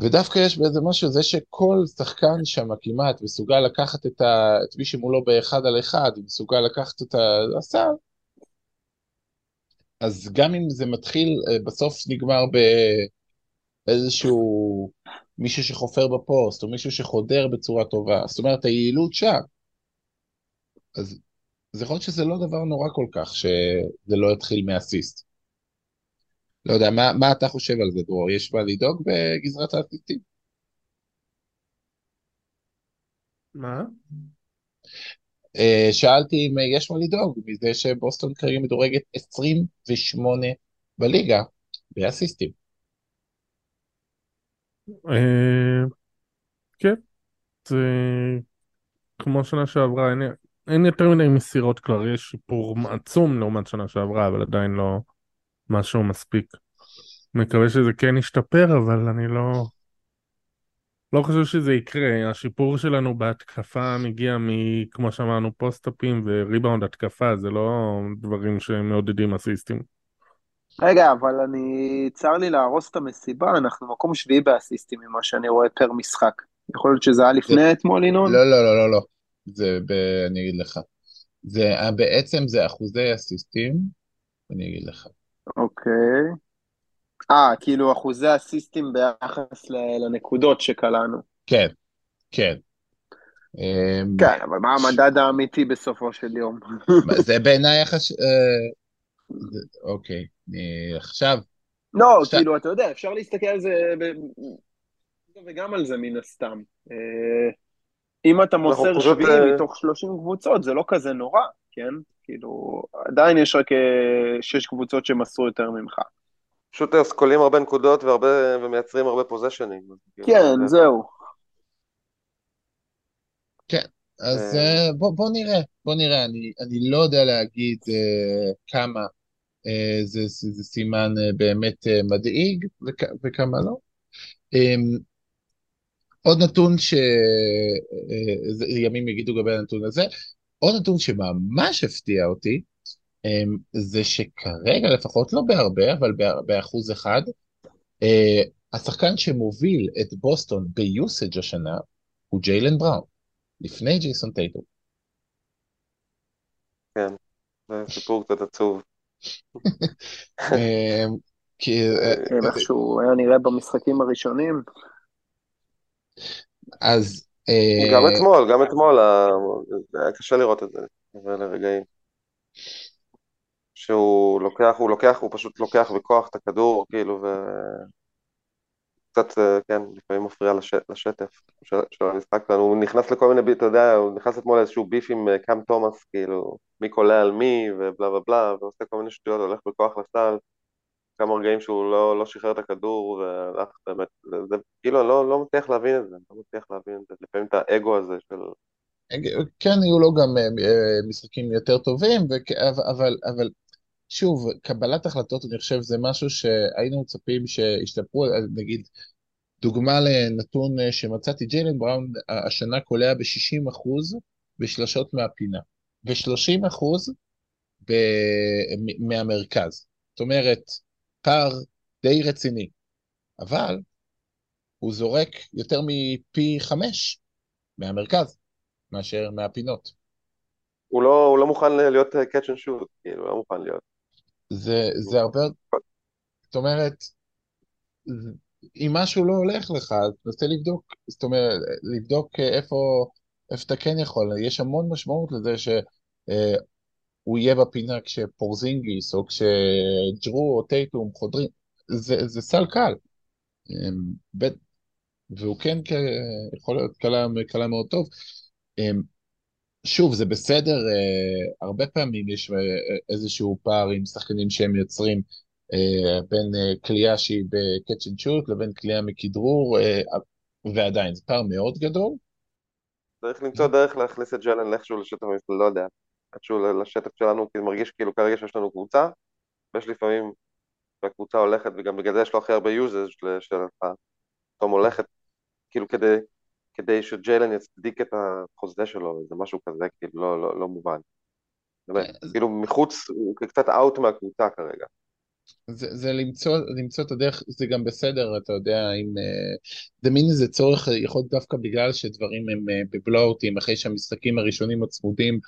ודווקא יש בזה משהו, זה שכל שחקן שם כמעט מסוגל לקחת את, ה, את מי שמולו באחד על אחד, מסוגל לקחת את הסל, אז גם אם זה מתחיל, אה, בסוף נגמר באיזשהו מישהו שחופר בפוסט, או מישהו שחודר בצורה טובה, זאת אומרת היעילות שם. אז זה יכול להיות שזה לא דבר נורא כל כך, שזה לא יתחיל מאסיסט. לא יודע, מה, מה אתה חושב על זה, דרור? יש מה לדאוג בגזרת האסיסטים? מה? Uh, שאלתי אם יש מה לדאוג מזה שבוסטון כרגע מדורגת 28 בליגה באסיסטים. Uh, כן, זה כמו שנה שעברה, אין יותר מדי מסירות כבר, יש שיפור עצום לעומת שנה שעברה, אבל עדיין לא... משהו מספיק. מקווה שזה כן ישתפר, אבל אני לא... לא חושב שזה יקרה, השיפור שלנו בהתקפה מגיע מ... כמו שאמרנו, פוסט-אפים וריבאונד התקפה, זה לא דברים שמעודדים אסיסטים. רגע, אבל אני... צר לי להרוס את המסיבה, אנחנו מקום שביעי באסיסטים ממה שאני רואה פר משחק. יכול להיות שזה היה לפני אתמול, ינון? לא, לא, לא, לא, לא. זה, ב... אני אגיד לך. זה בעצם זה אחוזי אסיסטים, אני אגיד לך. אוקיי. אה, כאילו אחוזי אסיסטים ביחס לנקודות שקלענו. כן, כן. אמ, כן, אבל מה המדד האמיתי בסופו של יום? זה בעיניי יחס... אה, אוקיי, עכשיו... לא, כאילו, אתה יודע, אפשר להסתכל על זה וגם על זה מן הסתם. אה, אם אתה מוסר שביעי אה, מתוך 30 קבוצות, זה לא כזה נורא, כן? כאילו, עדיין יש רק אה, שש קבוצות שמסרו יותר ממך. פשוט אסכולים הרבה נקודות והרבה, ומייצרים הרבה פוזיישנים. כאילו, כן, זהו. כן, אז uh, בוא, בוא נראה, בוא נראה, אני, אני לא יודע להגיד uh, כמה uh, זה, זה, זה סימן uh, באמת uh, מדאיג וכ, וכמה לא. Um, עוד נתון שימים יגידו לגבי הנתון הזה, עוד נתון שממש הפתיע אותי, אמ, זה שכרגע, לפחות לא בהרבה, אבל באחוז אחד, אה, השחקן שמוביל את בוסטון ביוסאג' השנה הוא ג'יילן בראון, לפני ג'ייסון טייטו. כן, זה סיפור קצת עצוב. אמ, כי... אה, כן, איכשהו היה נראה במשחקים הראשונים. אז גם אה, אתמול, גם אתמול, היה קשה לראות את זה, לרגעים. שהוא לוקח, הוא לוקח, הוא פשוט לוקח בכוח את הכדור, כאילו, ו... קצת, אה, כן, לפעמים מפריע לש... לשטף של, של המשחק שלנו, הוא נכנס לכל מיני, אתה יודע, הוא נכנס אתמול לאיזשהו ביף עם אה, קאם תומאס, כאילו, מי קולע על מי, ובלה ובלה בלה, ועושה כל מיני שטויות, הולך בכוח לסל, כמה רגעים שהוא לא, לא שחרר את הכדור, והלך באמת, זה, זה כאילו, אני לא, לא מצליח להבין את זה, לא מצליח להבין את זה, לפעמים את האגו הזה של... כן, היו לו גם uh, משחקים יותר טובים, וכ... אבל, אבל שוב, קבלת החלטות, אני חושב, זה משהו שהיינו מצפים שישתפרו, נגיד, דוגמה לנתון אה, שמצאתי, ג'יילן בראון השנה קולע ב-60% בשלשות מהפינה, ו-30% ב... מהמרכז. זאת אומרת, פער די רציני, אבל הוא זורק יותר מפי חמש מהמרכז מאשר מהפינות. הוא לא, הוא לא מוכן להיות catch and shoot, כאילו, לא מוכן להיות. זה, זה הרבה, זאת אומרת, אם משהו לא הולך לך, אז תנסה לבדוק, זאת אומרת, לבדוק איפה, איפה אתה כן יכול. יש המון משמעות לזה שהוא יהיה בפינה כשפורזינגיס או כשג'רו או טייטום חודרים, זה, זה סל קל. אמ, והוא כן יכול להיות קלה, קלה מאוד טוב. אמ, שוב, זה בסדר, אה, הרבה פעמים יש אה, איזשהו פער עם שחקנים שהם יוצרים אה, בין כליאה שהיא ב-catch and shoot לבין כליאה מכדרור, ועדיין, זה פער מאוד גדול. צריך למצוא דרך להכניס את ג'לן לאיכשהו לשטף, לא יודע, איכשהו לשטף שלנו, כי מרגיש כאילו כרגע שיש לנו קבוצה, ויש לפעמים, והקבוצה הולכת, וגם בגלל זה יש לו הכי הרבה יוזז של פתאום הולכת, כאילו כדי כדי שג'יילן יצדיק את החוזה שלו, זה משהו כזה, כאילו, לא, לא, לא מובן. באמת, כאילו מחוץ, הוא קצת אאוט מהקבוצה כרגע. זה, זה למצוא, למצוא את הדרך, זה גם בסדר, אתה יודע, אם... uh, זה מין איזה צורך, יכול להיות דווקא בגלל שדברים הם uh, בבלואוטים, אחרי שהמשחקים הראשונים הצמודים,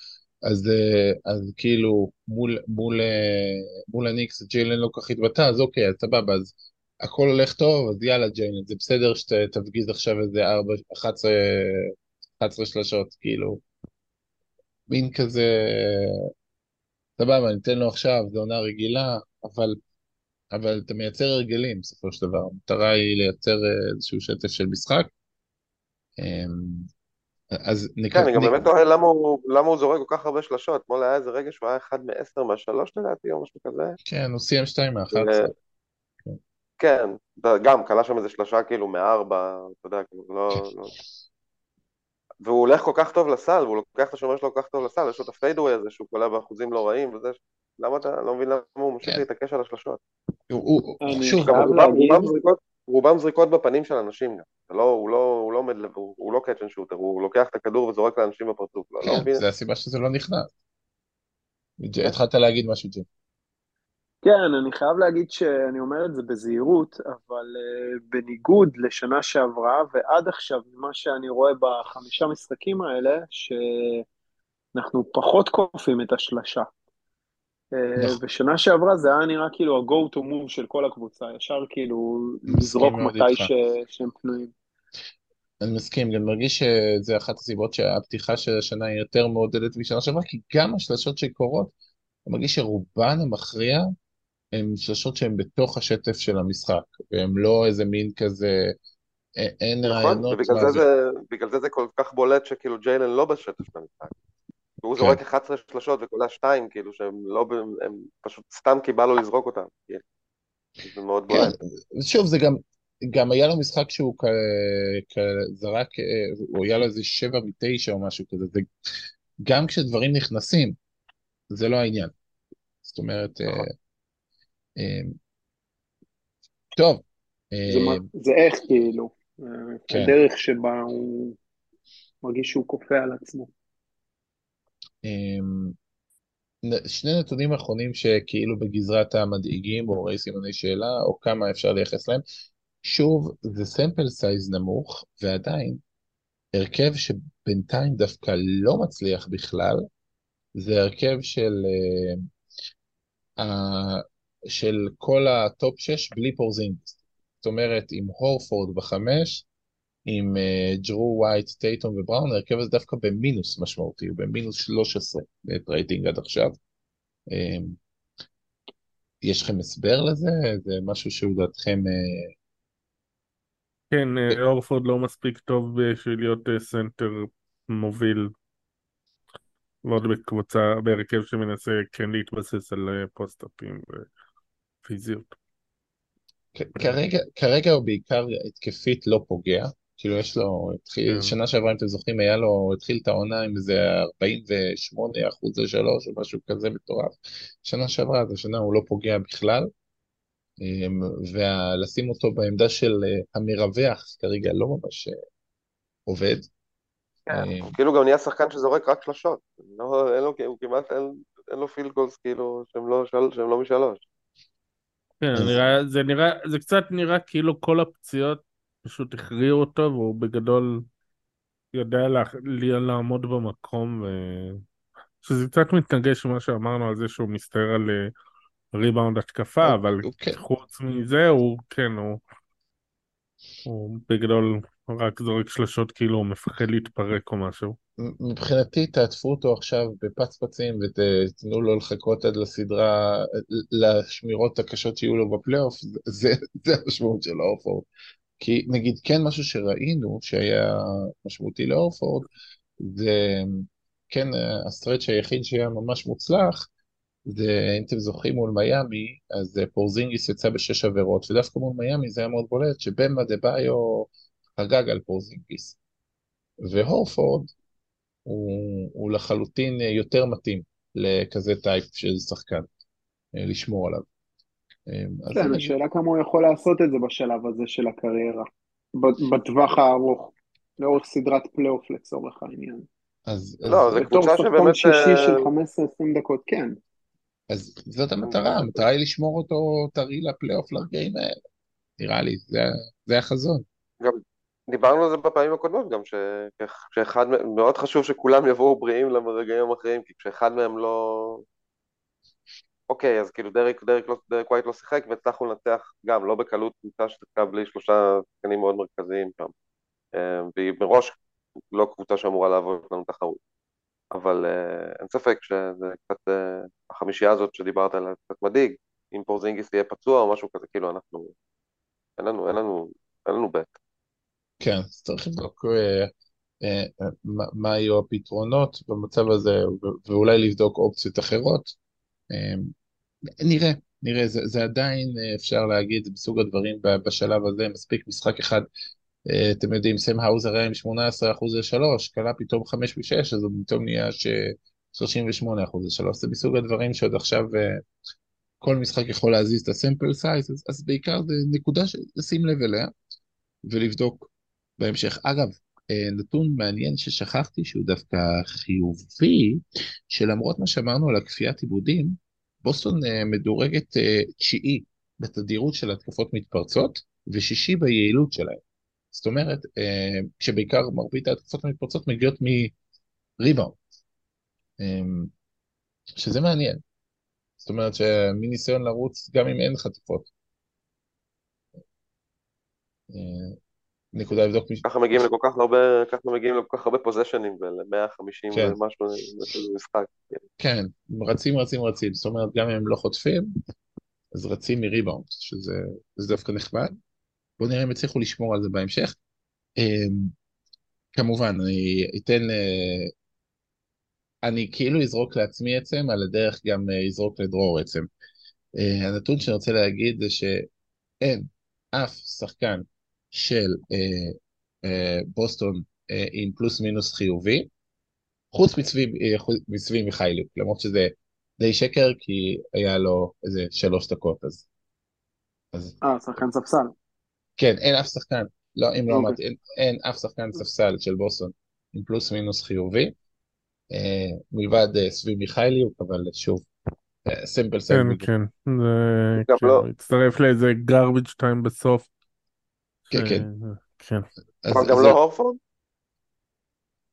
אז, uh, אז כאילו מול, מול, uh, מול הניקס ג'יילן לא כל כך התבטא, אז אוקיי, אז סבבה, אז הכל הולך טוב, אז יאללה ג'יינט, זה בסדר שתפגיז עכשיו איזה 4, 11, 11 שלשות, כאילו. מין כזה, סבבה, ניתן לו עכשיו, זו עונה רגילה, אבל, אבל אתה מייצר הרגלים בסופו של דבר. המטרה היא לייצר איזשהו שטף של משחק. אז נק... כן, אני גם באמת תוהה למה הוא, למה הוא זורק כל כך הרבה שלשות. אתמול היה איזה רגע שהוא היה אחד מעשר מהשלוש לדעתי, או משהו כזה. כן, הוא סיים שתיים מאחת. כן, גם קלה שם איזה שלושה כאילו מארבע, אתה יודע, כאילו לא... לא... והוא הולך כל כך טוב לסל, והוא לוקח את השומר שלו כל כך טוב לסל, יש לו את הפיידווי הזה שהוא קולע באחוזים לא רעים וזה, למה אתה לא מבין למה הוא ממשיך כן. להתעקש על השלושות? רובם זריקות בפנים של אנשים גם, לא, הוא לא הוא לא עומד, הוא לא catch and shooter, הוא לוקח את הכדור וזורק לאנשים בפרצוף, לא, לא מבין. זה הסיבה שזה לא נכנס. התחלת להגיד משהו ג'י. כן, אני חייב להגיד שאני אומר את זה בזהירות, אבל אה, בניגוד לשנה שעברה ועד עכשיו, מה שאני רואה בחמישה משחקים האלה, שאנחנו פחות כופים את השלשה. נכון. ושנה שעברה זה היה נראה כאילו ה-go to move של כל הקבוצה, ישר כאילו לזרוק מתי ש... שהם פנויים. אני מסכים, גם מרגיש שזה אחת הסיבות שהפתיחה של השנה היא יותר מעודדת משנה שעברה, כי גם השלשות שקורות, אני מרגיש שרובן המכריע הם שלשות שהן בתוך השטף של המשחק, והם לא איזה מין כזה, אין נכון, רעיונות. ובגלל זה, זה, בגלל זה זה כל כך בולט שכאילו ג'יילן לא בשטף של המשחק. הוא כן. זורק 11 שלשות וקולע 2, כאילו שהם לא, הם פשוט סתם כי בא לו לזרוק אותם. זה מאוד כן, בולט. שוב, זה גם, גם היה לו משחק שהוא כ... כ... זרק, הוא היה לו איזה 7 מ-9 או משהו כזה, זה... גם כשדברים נכנסים, זה לא העניין. זאת אומרת, נכון. אמ, טוב. זה, זה איך כאילו, כן. הדרך שבה הוא מרגיש שהוא כופה על עצמו. אמ, שני נתונים אחרונים שכאילו בגזרת המדאיגים או ראי סימני שאלה או כמה אפשר לייחס להם. שוב, זה sample size נמוך ועדיין הרכב שבינתיים דווקא לא מצליח בכלל, זה הרכב של אה, של כל הטופ 6 בלי פורזינגס. זאת אומרת, עם הורפורד בחמש, עם אה, ג'רו ווייט, טייטום ובראון, ההרכב הזה דווקא במינוס משמעותי, הוא במינוס 13 ב net rating עד עכשיו. אממ, יש לכם הסבר לזה? זה משהו שהוא דעתכם... אה... כן, הורפורד לא מספיק טוב בשביל להיות סנטר מוביל ועוד בקבוצה, בהרכב שמנסה כן להתבסס על פוסט-אפים. פיזיות. כרגע, כרגע הוא בעיקר התקפית לא פוגע, כאילו יש לו, התחיל, כן. שנה שעברה אם אתם זוכרים היה לו, התחיל את העונה עם איזה 48 אחוזי שלוש או משהו כזה מטורף. שנה שעברה, אז השנה הוא לא פוגע בכלל, אמ, ולשים אותו בעמדה של אה, המרווח כרגע לא ממש אה, עובד. כן, אמ, כאילו גם נהיה שחקן שזורק רק שלושות, לא, אין לו, הוא כמעט אין, אין לו פילד גולס כאילו שהם לא, שהם לא משלוש. כן, נראה, זה נראה, זה קצת נראה כאילו כל הפציעות פשוט הכריעו אותו והוא בגדול יודע לה, לעמוד במקום ו... שזה קצת מתנגש ממה שאמרנו על זה שהוא מסתער על ריבאונד אה, התקפה, אבל כן. חוץ מזה הוא כן, הוא הוא בגדול רק זורק שלשות כאילו הוא מפחד להתפרק או משהו. מבחינתי תעטפו אותו עכשיו בפצפצים ותתנו לו לחכות עד לסדרה, לשמירות הקשות שיהיו לו בפלייאוף, זה, זה המשמעות של האורפורד. כי נגיד כן משהו שראינו שהיה משמעותי להורפורד, זה כן ה stretch היחיד שהיה ממש מוצלח, זה אם אתם זוכרים מול מיאמי, אז פורזינגיס יצא בשש עבירות, ודווקא מול מיאמי זה היה מאוד בולט שבאם אדבאיו חגג על פורזינגיס. והורפורד הוא, הוא לחלוטין יותר מתאים לכזה type של שחקן, לשמור עליו. כן, השאלה כמה הוא יכול לעשות את זה בשלב הזה של הקריירה, בטווח הארוך, לאורך סדרת פלייאוף לצורך העניין. אז, לא, זו קבוצה שבאמת... בתור שחקן שישי של 15-20 דקות, כן. אז זאת המטרה, המטרה היא לשמור אותו טרי לפלייאוף לרגעים האלה. נראה לי, זה, זה החזון. גם דיברנו על זה בפעמים הקודמות גם, שאחד, מאוד חשוב שכולם יבואו בריאים לרגעים המכריעים, כי כשאחד מהם לא... אוקיי, אז כאילו דרק, דרק, לא, דרק ווייט לא שיחק והצלחנו לנצח גם, לא בקלות קבוצה ששיחקה בלי שלושה שחקנים מאוד מרכזיים שם. אה, והיא מראש לא קבוצה שאמורה לעבור לנו תחרות. אבל uh, אין ספק שזה קצת, uh, החמישייה הזאת שדיברת עליה קצת מדאיג, אם פורזינגיס יהיה פצוע או משהו כזה, כאילו אנחנו, אין לנו, אין לנו, אין לנו בית. כן, אז צריך לבדוק uh, uh, מה, מה היו הפתרונות במצב הזה, ואולי לבדוק אופציות אחרות. נראה, נראה, זה, זה עדיין אפשר להגיד, זה מסוג הדברים בשלב הזה, מספיק משחק אחד אה, אתם יודעים, סם האוזר היה עם 18% ל-3, קלה פתאום 5 ו-6, אז הוא פתאום נהיה ש-38% ל-3. זה מסוג הדברים שעוד עכשיו אה, כל משחק יכול להזיז את הסמפל סייז, אז, אז בעיקר זה נקודה לשים לב אליה ולבדוק בהמשך. אגב, אה, נתון מעניין ששכחתי שהוא דווקא חיובי, שלמרות מה שאמרנו על הכפיית עיבודים, בוסטון מדורגת תשיעי בתדירות של התקפות מתפרצות ושישי ביעילות שלהם. זאת אומרת, אה, כשבעיקר מרבית ההתקפות המתפרצות מגיעות מריבאונד, אה, שזה מעניין. זאת אומרת שמניסיון לרוץ גם אם אין חטיפות. אה, נקודה לבדוק מישהו. ככה מגיעים לכל כך הרבה, ככה מגיעים לכל כך הרבה פוזיישנים ול-150 כן. ומשהו משחק. כן, רצים רצים רצים, זאת אומרת גם אם הם לא חוטפים, אז רצים מריבאונד, שזה דווקא נחמד. בואו נראה אם יצליחו לשמור על זה בהמשך. אמ, כמובן, אני אתן, אני כאילו אזרוק לעצמי עצם, על הדרך גם אזרוק לדרור עצם. אה, הנתון שאני רוצה להגיד זה שאין אף שחקן של אה, אה, בוסטון עם פלוס מינוס חיובי, חוץ מצבי מיכאלי, למרות שזה די שקר, כי היה לו איזה שלוש דקות אז. אה, שחקן ספסל. כן, אין אף שחקן, לא, אם לא אוקיי. אמרתי, אין, אין אף שחקן ספסל של בוסטון עם פלוס מינוס חיובי, אה, מלבד אה, סביב מיכאלי, אבל שוב, סימפל אה, סימפל. כן, כן, זה כן, לא. הצטרף לאיזה garbage time בסוף. כן, כן. כן. אבל גם לא הורפורד?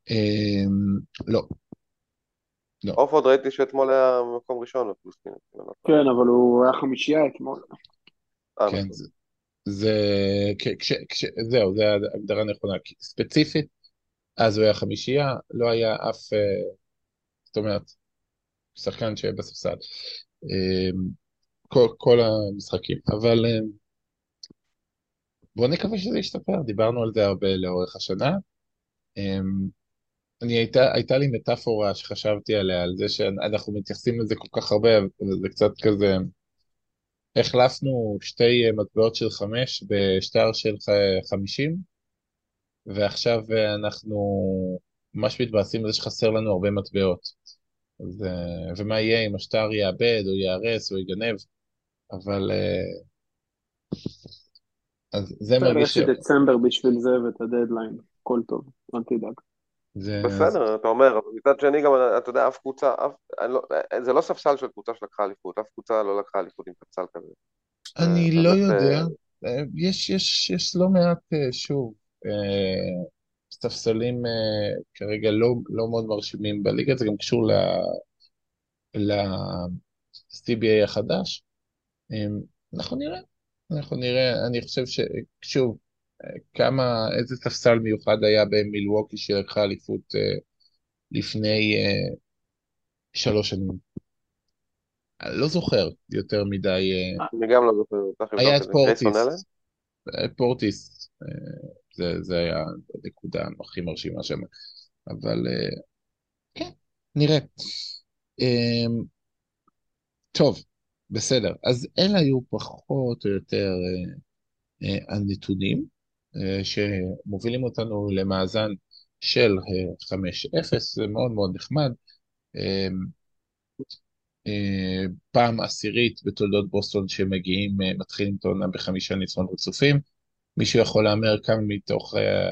אמ, לא. לא. הורפורד ראיתי שאתמול היה מקום ראשון. לא כן, אבל הוא היה חמישייה אתמול. כן, נכון. זה, כש, כש, זהו, זו הגדרה נכונה, ספציפית, אז הוא היה חמישייה, לא היה אף, אה, זאת אומרת, שחקן שהיה בספסל, אמ, כל, כל המשחקים, אבל אמ, בואו נקווה שזה ישתפר, דיברנו על זה הרבה לאורך השנה. אמ, אני הייתה, הייתה לי מטאפורה שחשבתי עליה, על זה שאנחנו מתייחסים לזה כל כך הרבה, זה קצת כזה החלפנו שתי מטבעות של חמש בשטר של חמישים, ועכשיו אנחנו ממש מתבאסים על זה שחסר לנו הרבה מטבעות. ו... ומה יהיה אם השטר יאבד או ייהרס או ייגנב, אבל... אה, אז זה מרגיש... ש... דצמבר בשביל זה ואת הדדליין, הכל טוב, אל תדאג. זה... בסדר, אתה אומר, אבל מצד שני גם, אתה יודע, אף קבוצה, אף, לא, זה לא ספסל של קבוצה שלקחה אליפות, אף קבוצה לא לקחה אליפות עם ספסל כזה. אני לא יודע, אה, יש, יש, יש לא מעט, אה, שוב, אה, ספסלים כרגע לא, לא מאוד מרשימים בליגה, זה גם קשור ל-CBA החדש. אנחנו נראה, אנחנו נראה, אני חושב ששוב, כמה, איזה ספסל מיוחד היה במילווקי שלקחה אליפות אה, לפני אה, שלוש שנים? אני לא זוכר יותר מדי. אה, אני גם לא זוכר. היה את? פורטיס. אה, פורטיס, אה, זה, זה היה הנקודה הכי מרשימה שם. אבל אה, כן, נראה. אה, טוב, בסדר. אז אלה היו פחות או יותר אה, אה, הנתונים אה, שמובילים אותנו למאזן של אה, 5-0, זה מאוד מאוד נחמד. אה, אה, פעם עשירית בתולדות בוסטון שמגיעים, אה, מתחילים את העונה בחמישה ניצחונות רצופים. מישהו יכול להמר כמה מתוך, אה,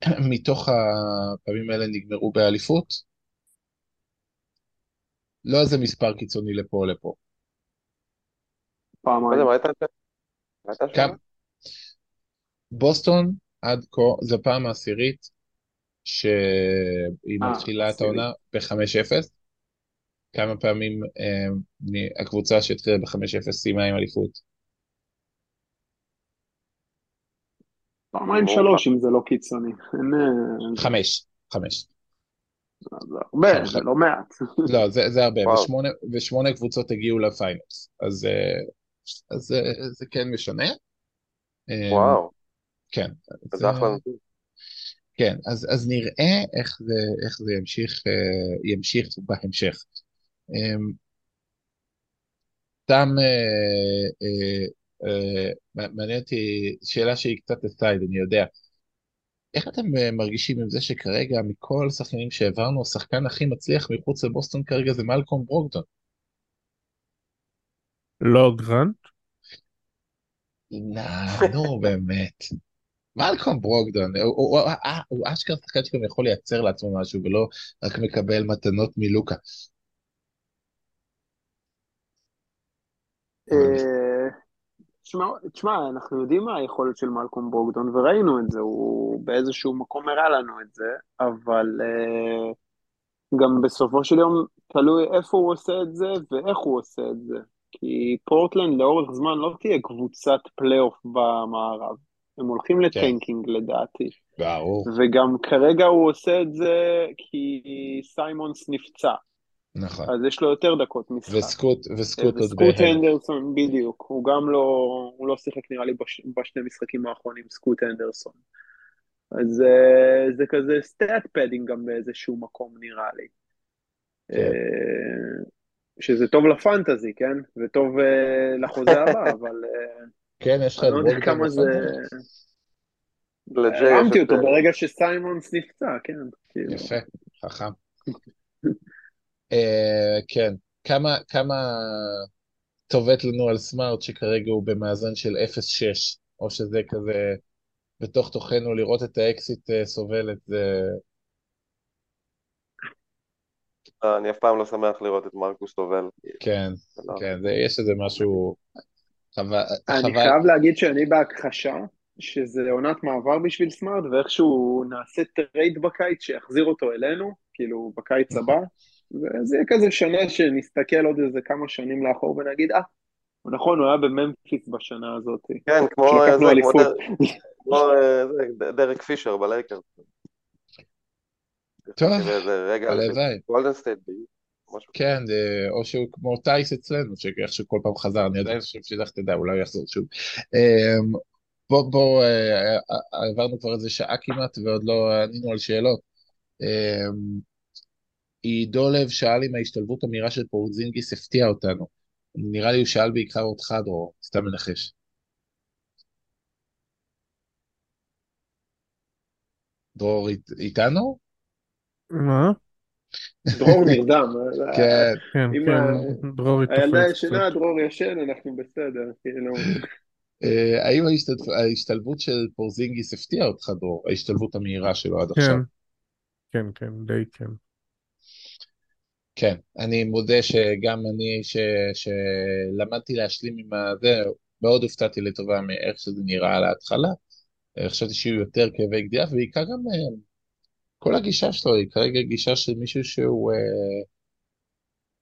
מתוך הפעמים האלה נגמרו באליפות? לא איזה מספר קיצוני לפה או לפה. פעמיים. בוסטון עד כה, זו פעם העשירית שהיא אה, מתחילה את. העונה ב-5-0. כמה פעמים אה, מ- הקבוצה שהתחילה ב-5-0 סיימה עם אליפות? פעמיים. שלוש אם זה לא קיצוני. חמש. חמש. זה הרבה, זה לא מעט. לא, זה, זה הרבה. ושמונה, ושמונה קבוצות הגיעו לפיינלס, אז, אה, אז זה, זה כן משנה. אה, וואו, כן, זה אחלה נתון. כן, אז, אז נראה איך זה, איך זה ימשיך, אה, ימשיך בהמשך. אה, סתם אה, אה, אה, מעניין אותי, שאלה שהיא קצת אסייד, אני יודע. איך אתם אה, מרגישים עם זה שכרגע מכל השחקנים שהעברנו, השחקן הכי מצליח מחוץ לבוסטון כרגע זה מלקום ברוקדון? לא גרנט? נו באמת. מלקום ברוקדון, הוא, הוא, אשכרה שחקן שגם יכול לייצר לעצמו משהו ולא רק מקבל מתנות מלוקה. תשמע, תשמע, אנחנו יודעים מה היכולת של מלקום ברוקדון, וראינו את זה, הוא באיזשהו מקום הראה לנו את זה, אבל אה, גם בסופו של יום תלוי איפה הוא עושה את זה ואיך הוא עושה את זה. כי פורטלנד לאורך זמן לא תהיה קבוצת פלייאוף במערב. הם הולכים ל tanking לדעתי. ברור, וגם כרגע הוא עושה את זה כי סיימונס נפצע, נכון. אז יש לו יותר דקות משחק. וסקוט, וסקוט עוד וסקוט. הנדרסון, בדיוק, הוא גם לא, הוא לא שיחק נראה לי בש, בשני משחקים האחרונים, סקוט הנדרסון. אז אה, זה כזה stat padding גם באיזשהו מקום נראה לי. כן. אה, שזה טוב לפנטזי, כן? וטוב אה, לחוזה הבא, אבל אה, כן, יש לך אני את לא יודע כמה זה... הרמתי. אותו ברגע שסיימונס נפצע, כן. כאילו. יפה, חכם. אה, כן, כמה, כמה טוב לנו על סמארט שכרגע הוא במאזן של 0-6, או שזה כזה בתוך תוכנו לראות את האקסית אה, סובלת, זה... אני אף פעם לא שמח לראות את מרקוס סובל. כן, לא- כן, זה, יש איזה משהו... חבל, אני חייב להגיד שאני בהכחשה שזה עונת מעבר בשביל סמארט, ואיכשהו נעשה טרייד בקיץ שיחזיר אותו אלינו, כאילו בקיץ הבא, וזה יהיה כזה שנה שנסתכל עוד איזה כמה שנים לאחור ונגיד, אה, נכון, הוא היה בממפיס בשנה הזאת. כן, כמו שלקחנו זה, כמו. דר- כמו אה, זה, דרק פישר בלייקרס. טוב, הלוואי. כן, או שהוא כמו טייס אצלנו, שאיכשהו כל פעם חזר, אני עדיין חושב שלך תדע, אולי הוא יחזור שוב. אמ, בוא, בוא, אה, אה, עברנו כבר איזה שעה כמעט ועוד לא ענינו על שאלות. עידו לב שאל אם ההשתלבות המהירה של פורזינגיס הפתיעה אותנו. נראה לי הוא שאל בעיקר אותך, דרור, סתם מנחש. דרור אית- איתנו? מה? דרור נרדם. כן, כן, כן, דרורי הילדה תופס ישנה. דרור ישן, אנחנו בסדר, כאילו. אה, האם ההשתלב- ההשתלבות של פורזינגיס הפתיעה אותך, דרור? ההשתלבות המהירה שלו עד עכשיו? כן, כן, כן, די כן. כן, אני מודה שגם אני, ש, שלמדתי להשלים עם הזה, מאוד הופתעתי לטובה מאיך שזה נראה על ההתחלה. אה, חשבתי שיהיו יותר כאבי גדיעה, ובעיקר גם אה, כל הגישה שלו היא כרגע גישה של מישהו שהוא אה,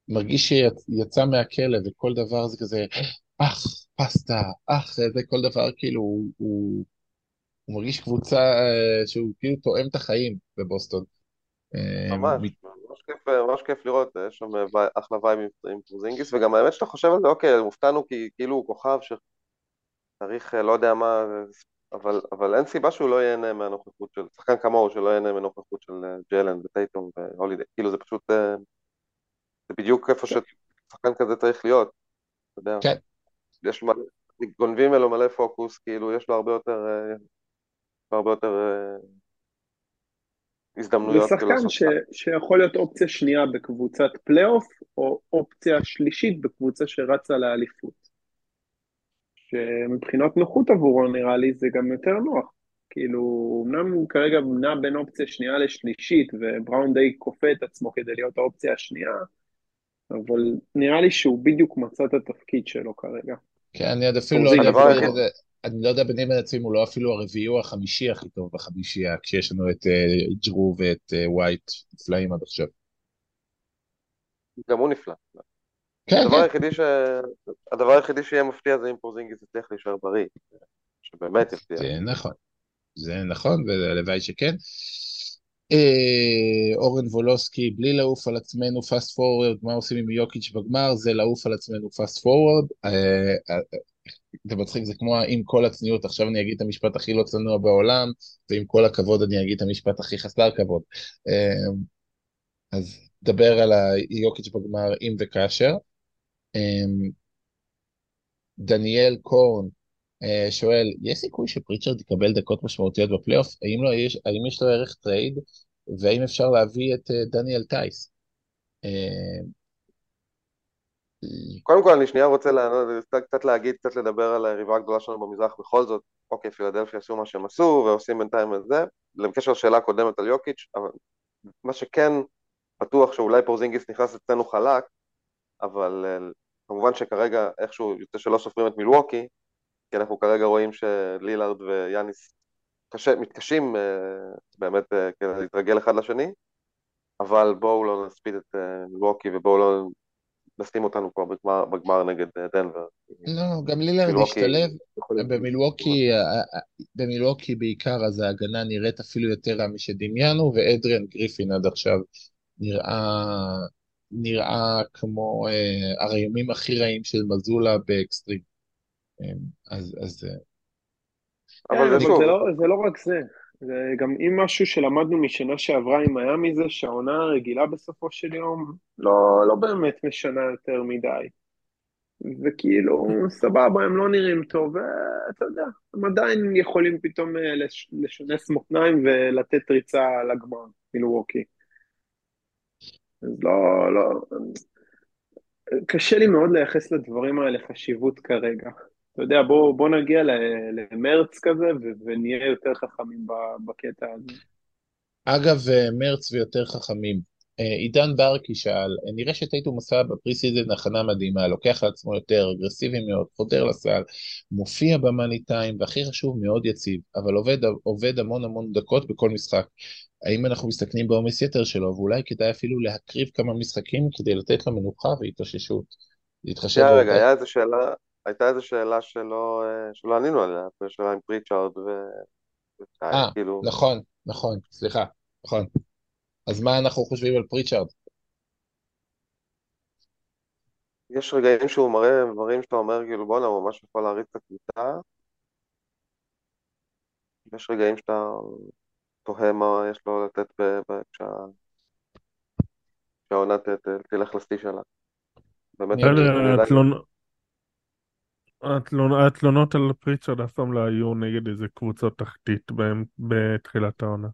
מרגיש שיצא מהכלא, וכל דבר זה כזה, אח, פסטה, אח, זה כל דבר, כאילו, הוא, הוא, הוא מרגיש קבוצה אה, שהוא כאילו תואם את החיים בבוסטון. אה, ממש, ממש כיף, ממש כיף לראות, יש שם וי- אחלה וייב עם, פורזינגיס, וגם האמת שאתה חושב על זה, אוקיי, הופתענו כי כאילו הוא כוכב שצריך, אה, לא יודע מה, אבל, אבל אין סיבה שהוא לא ייהנה מהנוכחות של, שחקן כמוהו שלא ייהנה מהנוכחות של אה, ג'לן וטייטום והולידי, כאילו זה פשוט, אה, זה בדיוק איפה ששחקן כזה צריך להיות, אתה יודע, כן, יש מלא, גונבים ממנו מלא פוקוס, כאילו יש לו הרבה יותר, אה, הרבה יותר אה, הזדמנויות כאילו שחקן ש, שיכול להיות אופציה שנייה בקבוצת פלייאוף, או אופציה שלישית בקבוצה שרצה לאליפות. שמבחינות נוחות עבורו נראה לי זה גם יותר נוח. כאילו, אמנם הוא כרגע נע בין אופציה שנייה לשלישית, ובראון די כופה את עצמו כדי להיות האופציה השנייה, אבל נראה לי שהוא בדיוק מצא את התפקיד שלו כרגע. כן, אני עוד אפילו לא יודע, אני לא יודע ביני לבין עצמי אם הוא לא אפילו הרביעי או החמישי הכי טוב בחמישייה, כשיש לנו את אה, ג'רו ואת אה, ווייט נפלאים עד עכשיו. גם הוא נפלא. כן, הדבר כן, היחידי ש... הדבר היחידי שיהיה מפתיע זה אם פורזינגיס יצליח להישאר בריא, שבאמת יפתיע. זה נכון, זה נכון, והלוואי שכן. אה, אורן וולוסקי, בלי לעוף על עצמנו fast forward, מה עושים עם יוקיץ' בגמר? זה לעוף על עצמנו fast forward. זה מצחיק, זה כמו עם כל הצניעות, עכשיו אני אגיד את המשפט הכי לא צנוע בעולם, ועם כל הכבוד אני אגיד את המשפט הכי חסר כבוד. אה, אז דבר על היוקיץ' בגמר אם וכאשר. אה, דניאל קורן אה, שואל, יש סיכוי שפריצ'רד יקבל דקות משמעותיות בפלייאוף? האם, לא האם יש לו ערך trade? והאם אפשר להביא את אה, דניאל טייס? קודם כל אני שנייה רוצה לענות, קצת, להגיד, קצת לדבר על היריבה הגדולה שלנו במזרח. בכל זאת, אוקיי, פילדלפיה עשו מה שהם עשו ועושים בינתיים את זה, בקשר לשאלה הקודמת על יוקיץ', אבל מה שכן בטוח שאולי פורזינגיס נכנס אצלנו חלק, אבל אה, כמובן שכרגע איכשהו יוצא שלא סופרים את מילווקי, כי אנחנו כרגע רואים שלילארד ויאניס קשה, מתקשים אה, באמת אה, כדי להתרגל אחד לשני, אבל בואו לא נספיד את מילווקי ובואו לא נשים אותנו כבר בגמר, בגמר נגד אה, דנבר. לא, גם לילארד מילווקי השתלב, יכולים- במילווקי, אה, אה, במילווקי בעיקר אז ההגנה נראית אפילו יותר רע משדמיינו, ואדריאן גריפין עד עכשיו נראה, נראה כמו אה, הרעימים הכי רעים של מזולה באקסטרים. אה, אז, אז אה, כן, אבל זה אבל זה לא, זה לא רק זה. זה גם אם משהו שלמדנו משנה שעברה עם מיאמי זה שהעונה הרגילה בסופו של יום לא, לא באמת משנה יותר מדי. וכאילו, סבבה, הם לא נראים טוב, ואתה יודע, הם עדיין יכולים פתאום אה, לש, לשנס מותניים ולתת ריצה לגמר, מילווקי. אז לא, לא, קשה לי מאוד לייחס לדברים האלה חשיבות כרגע. אתה יודע, בוא, בוא נגיע למרץ כזה ו- ונהיה יותר חכמים בקטע הזה. אגב, אה, מרץ ויותר חכמים. אה, עידן ברקי שאל, אה, נראה שטייטום עשה ב pre-season הכנה מדהימה, לוקח לעצמו יותר, אגרסיבי מאוד, חודר לסל, מופיע במאני טיים, והכי חשוב, מאוד יציב, אבל עובד, עובד המון המון דקות בכל משחק. האם אנחנו מסתכנים בעומס יתר שלו, ואולי כדאי אפילו להקריב כמה משחקים כדי לתת לו מנוחה והתאוששות. להתחשב רגע. היה איזה שאלה, הייתה איזו שאלה שלא, אה, שלא ענינו עליה, שאלה עם פריצ'ארד ו... אה, כאילו, נכון, נכון, סליחה, נכון. אז מה אנחנו חושבים על פריצ'ארד? יש רגעים שהוא מראה דברים שאתה אומר, כאילו, בואנה, הוא ממש יכול להריץ את הקבוצה. יש רגעים שאתה תוהה מה יש לו לתת כשהעונה תלך לשיא שלה. באמת, נראה אני- לי- אני עדיין- התלונ- התלונ- התלונות על פריצ'רד אף פעם לא היו נגד איזה קבוצות תחתית בהם- בתחילת העונה.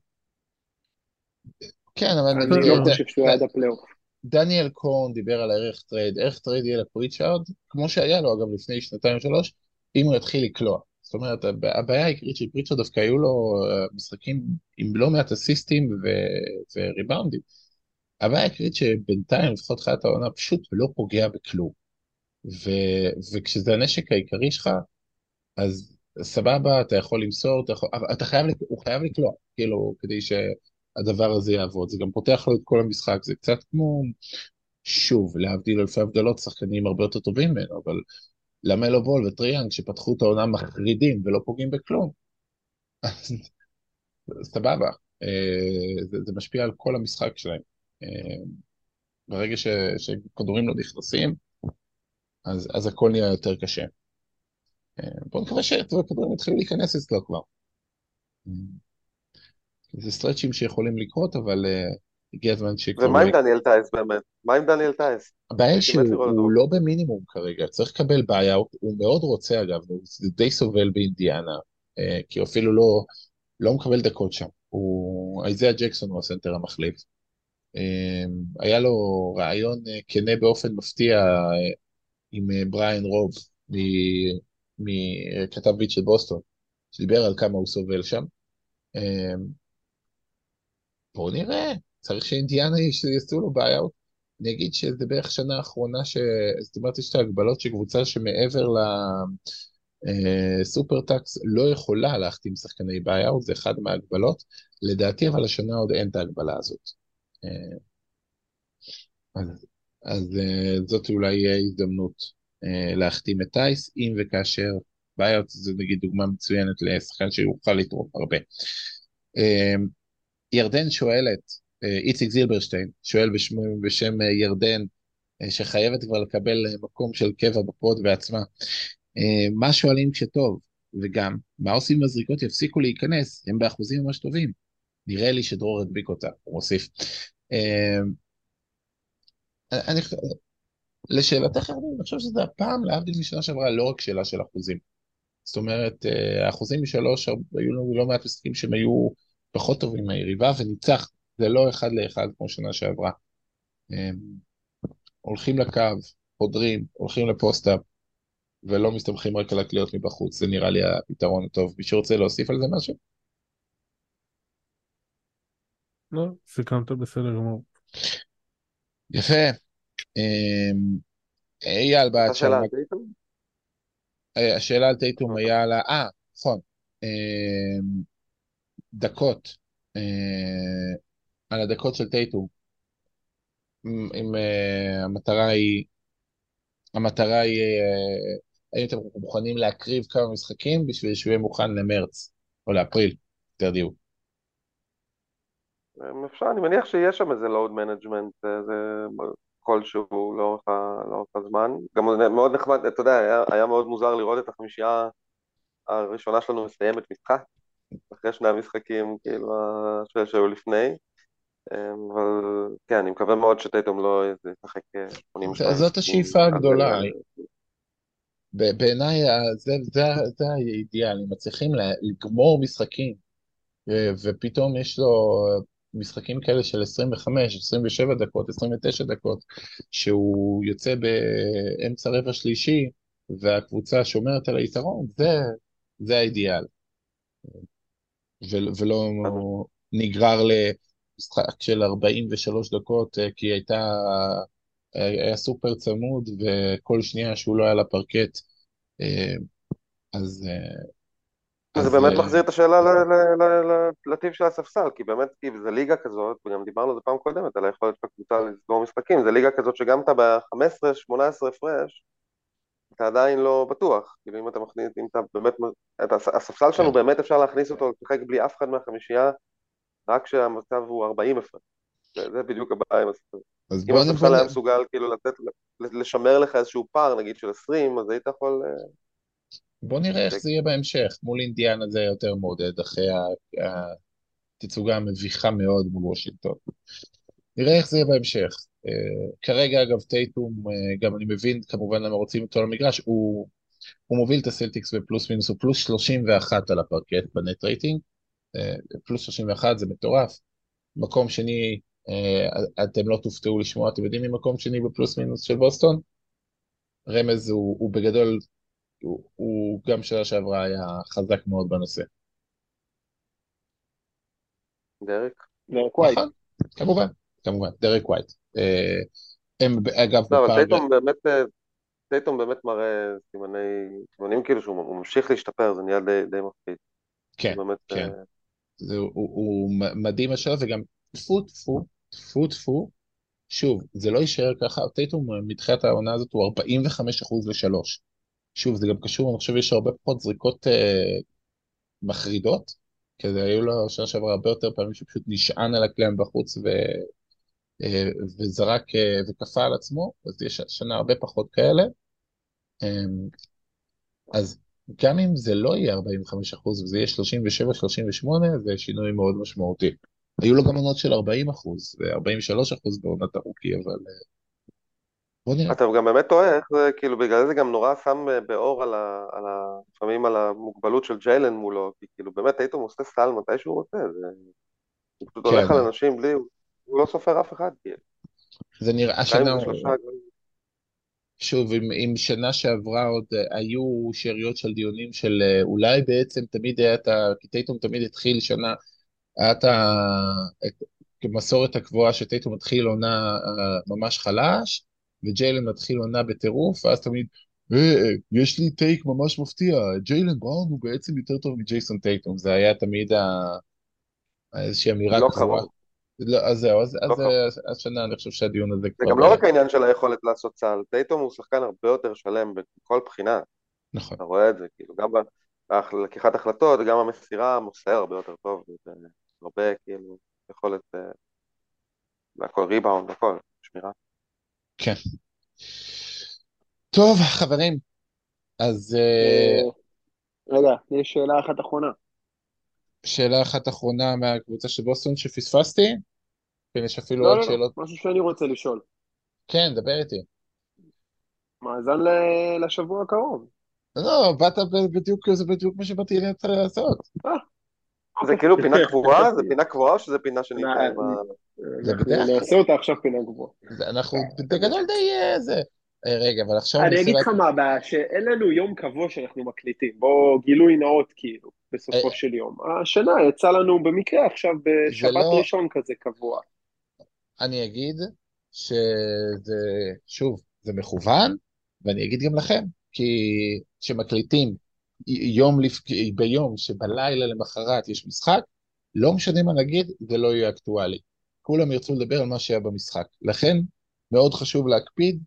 כן, אבל אני לא חושב שהוא היה עד הפלייאוף. דניאל קורן דיבר על הערך trade, ערך trade יהיה לפריצ'ארד, כמו שהיה לו אגב לפני שנתיים או שלוש, אם הוא יתחיל לקלוע. זאת אומרת, הב- הבעיה העיקרית של פריצ'ארד דווקא היו לו אה, משחקים עם לא מעט אסיסטים ו- וריבאונדים. הבעיה העיקרית שבינתיים, לפחות תחילת העונה, פשוט לא פוגע בכלום. ו- וכשזה הנשק העיקרי שלך, אז סבבה, אתה יכול למסור, אתה, יכול, אתה חייב, הוא חייב לקלוע, כאילו, כדי שהדבר הזה יעבוד. זה גם פותח לו את כל המשחק, זה קצת כמו, שוב, להבדיל אלפי הבדלות, שחקנים הרבה יותר טובים ממנו, אבל למלו בול וטריאנג שפתחו את העונה מחרידים ולא פוגעים בכלום, אז סבבה, אה, זה, זה משפיע על כל המשחק שלהם. אה, ברגע שכדורים לא נכנסים, אז, אז הכל נהיה יותר קשה. אה, בואו נקווה שהכדורים יתחילו להיכנס אצלו כבר. זה סטרצ'ים שיכולים לקרות, אבל uh, הגיע הזמן שכבר... ומה עם דניאל טייס באמת? מה עם דניאל טייס? הבעיה שהוא לא במינימום כרגע, צריך לקבל בעיה, הוא מאוד רוצה אגב, הוא די סובל באינדיאנה, uh, כי הוא אפילו לא, לא מקבל דקות שם. הוא... איזיה ג'קסון הוא הסנטר המחליף. היה לו רעיון כנה באופן מפתיע עם uh, בריאן רוב, מכתב ביט של בוסטון, שדיבר על כמה הוא סובל שם. Uh, בואו נראה, צריך שאינדיאנה יעשו לו בעיה. אני אגיד שזה בערך שנה האחרונה, ש... זאת אומרת, יש את ההגבלות שקבוצה שמעבר לסופר אה, לא יכולה להחתים שחקני בעיה, זה אחד מההגבלות. לדעתי, אבל השנה עוד אין את ההגבלה הזאת. אה, אז, אז אה, זאת אולי הזדמנות להחתים את טייס, אם וכאשר בעיות, זה נגיד דוגמה מצוינת לשחקן שיוכל לתרום הרבה. ירדן שואלת, אה, איציק זילברשטיין שואל בשם, בשם אה, ירדן, אה, שחייבת כבר לקבל מקום של קבע בפוד בעצמה, מה שואלים כשטוב, וגם, מה עושים אם הזריקות יפסיקו להיכנס, הם באחוזים ממש טובים. נראה לי שדרור הדביק אותה, הוא מוסיף. אני, לשאלתך, אני חושב שזה הפעם, להבדיל משנה שעברה, לא רק שאלה של אחוזים. זאת אומרת, האחוזים משלוש, היו לנו לא מעט משחקים שהם היו פחות טובים מהיריבה וניצח, זה לא אחד לאחד כמו שנה שעברה. אמ, הולכים לקו, חודרים, הולכים לפוסט-אפ, ולא מסתמכים רק על הקליעות מבחוץ, זה נראה לי הפתרון הטוב. מישהו רוצה להוסיף על זה משהו? לא, סיכמת בסדר גמור. יפה. אמ, אייל בעד השאלה על טייטום? אה, השאלה על טייטום היה על ה... אה, נכון. אמ, דקות, אה, על הדקות של טייטום. אם אה, המטרה היא, המטרה היא, האם אתם מוכנים להקריב כמה משחקים בשביל שהוא יהיה מוכן למרץ או לאפריל, יותר דיוק. אפשר, אני מניח שיש שם איזה load management, איזה כלשהו לאורך, לאורך הזמן. גם מאוד נחמד, אתה יודע, היה, היה מאוד מוזר לראות את החמישייה הראשונה שלנו מסיימת משחק, אחרי שני המשחקים כאילו שהיו לפני. אמ, אבל כן, אני מקווה מאוד שטייטום לא ישחק 82. זאת השאיפה הגדולה. בעיניי זה, זה, זה האידיאל, אם מצליחים לגמור משחקים, ופתאום יש לו משחקים כאלה של 25, 27 דקות, 29 דקות, שהוא יוצא באמצע רבע שלישי, והקבוצה שומרת על היתרון, זה, זה האידיאל. ולא נגרר למשחק של 43 דקות אה, כי הייתה, אה, היה סופר צמוד וכל שנייה שהוא לא היה לפרקט אה, אז... זה באמת מחזיר את השאלה לטיב של הספסל, כי באמת, כי זה ליגה כזאת, וגם דיברנו על זה פעם קודמת, על היכולת של הקבוצה לסגור משחקים, זה ליגה כזאת שגם אתה ב-15-18 הפרש, אתה עדיין לא בטוח, כאילו אם אתה מכניס, אם אתה באמת, את הספסל שלנו כן. באמת אפשר להכניס אותו לשחק בלי אף אחד מהחמישייה, רק כשהמצב הוא 40 הפרש. זה, בדיוק הבעיה עם הספסל. אם הספסל היה מסוגל כאילו לתת, לשמר לך איזשהו פער נגיד של 20, אז היית יכול... אה, בוא נראה איך זה יהיה בהמשך, מול אינדיאנה זה יותר מעודד אחרי התצוגה המביכה מאוד מול וושינגטון. נראה איך זה יהיה בהמשך. אה, כרגע אגב טייטום, אה, גם אני מבין כמובן למה רוצים אותו למגרש, הוא, הוא מוביל את הסלטיקס בפלוס מינוס, הוא פלוס 31 על הפרקט ב net rating, אה, פלוס 31 זה מטורף. מקום שני, אתם לא תופתעו לשמוע, אתם יודעים מי מקום שני בפלוס מינוס של בוסטון? רמז הוא, הוא בגדול, הוא, הוא גם שנה שעברה היה חזק מאוד בנושא. דרק? דרק ווייט. נכון, כמובן. כמובן, דרק ווייט. אה, הם אגב... לא, אבל טייטום באמת, אה, טייטום באמת מראה סימני, סימנים כאילו שהוא ממשיך להשתפר, זה נהיה די, די מפחיד. כן, באמת, כן. אה, זה, הוא, הוא מדהים השאלה, וגם טפו טפו, טפו טפו, שוב, זה לא יישאר ככה, טייטום מתחילת העונה הזאת הוא 45% לשלוש. שוב, זה גם קשור, אני חושב יש הרבה פחות זריקות אה, מחרידות, כי היו לו שנה שעברה הרבה יותר פעמים שפשוט נשען על הקלם בחוץ ו, אה, וזרק אה, וכפה על עצמו, אז יש שנה הרבה פחות כאלה. אה, אז גם אם זה לא יהיה 45 אחוז וזה יהיה 37-38, זה שינוי מאוד משמעותי. היו לו גם עונות של 40 אחוז ו-43 אחוז בעונת הרוקי, אבל אה, בוא נראה. אתה גם באמת טועה, איך זה, כאילו, בגלל זה גם נורא שם אה, באור על ה... על ה לפעמים על המוגבלות של ג'יילן מולו, כי כאילו, באמת טייטום עושה סל מתי שהוא רוצה, זה... הוא פשוט כן. הולך על אנשים בלי... הוא לא סופר אף אחד, כאילו. זה נראה, גם- שוב, אם, אם שנה שעברה עוד אה, היו שאריות של דיונים של אה, אולי בעצם תמיד היה את ה... כי טייטום תמיד התחיל שנה, היה את ה... המסורת הקבועה שטייטום מתחיל עונה ממש חלש, וג'יילן מתחיל עונה בטירוף, ואז תמיד, אה, אה, יש לי טייק ממש מפתיע, ג'יילן בראון הוא בעצם יותר טוב מג'ייסון טייטום, זה היה תמיד ה... איזושהי אמירה לא קבועה. לא, אז זהו, אז, לא אז אה, השנה אני חושב שהדיון הזה זה כבר... גם לא רק העניין של היכולת לעשות סל, טייטום הוא שחקן הרבה יותר שלם בכל בחינה, נכון. אתה רואה את זה, כאילו, גם בלקיחת החלטות, גם המסירה, מוסר הרבה יותר טוב, הרבה, כאילו, יכולת, והכל ריבאונד, הכל, שמירה. כן. טוב, חברים, אז אה, אה, רגע, יש שאלה אחת אחרונה. שאלה אחת אחרונה מהקבוצה של בוסטון שפספסתי? כן, יש אפילו לא, עוד לא, לא, שאלות. משהו שאני רוצה לשאול. כן, דבר איתי. מאזן ל- לשבוע הקרוב. לא, באת בדיוק, זה בדיוק מה שבאתי לעשות. זה כאילו פינה קבועה? זה פינה קבועה או שזה פינה ה... זה בדרך כלל. נעשה אותה עכשיו פינה גבוהה. אנחנו בגדול די אה, זה. אה, רגע, אבל עכשיו אני אגיד לך. מה הבעיה, שאין לנו יום קבוע שאנחנו מקליטים. בוא, גילוי נאות כאילו, בסופו אה. של יום. השנה יצא לנו במקרה עכשיו בשבת לא- ראשון כזה קבוע. אני אגיד שזה, שוב, זה מכוון, ואני אגיד גם לכם, כי כשמקליטים יום לפ... ביום שבלילה למחרת יש משחק, לא משנה מה נגיד, זה לא יהיה אקטואלי. כולם ירצו לדבר על מה שהיה במשחק. לכן, מאוד חשוב להקפיד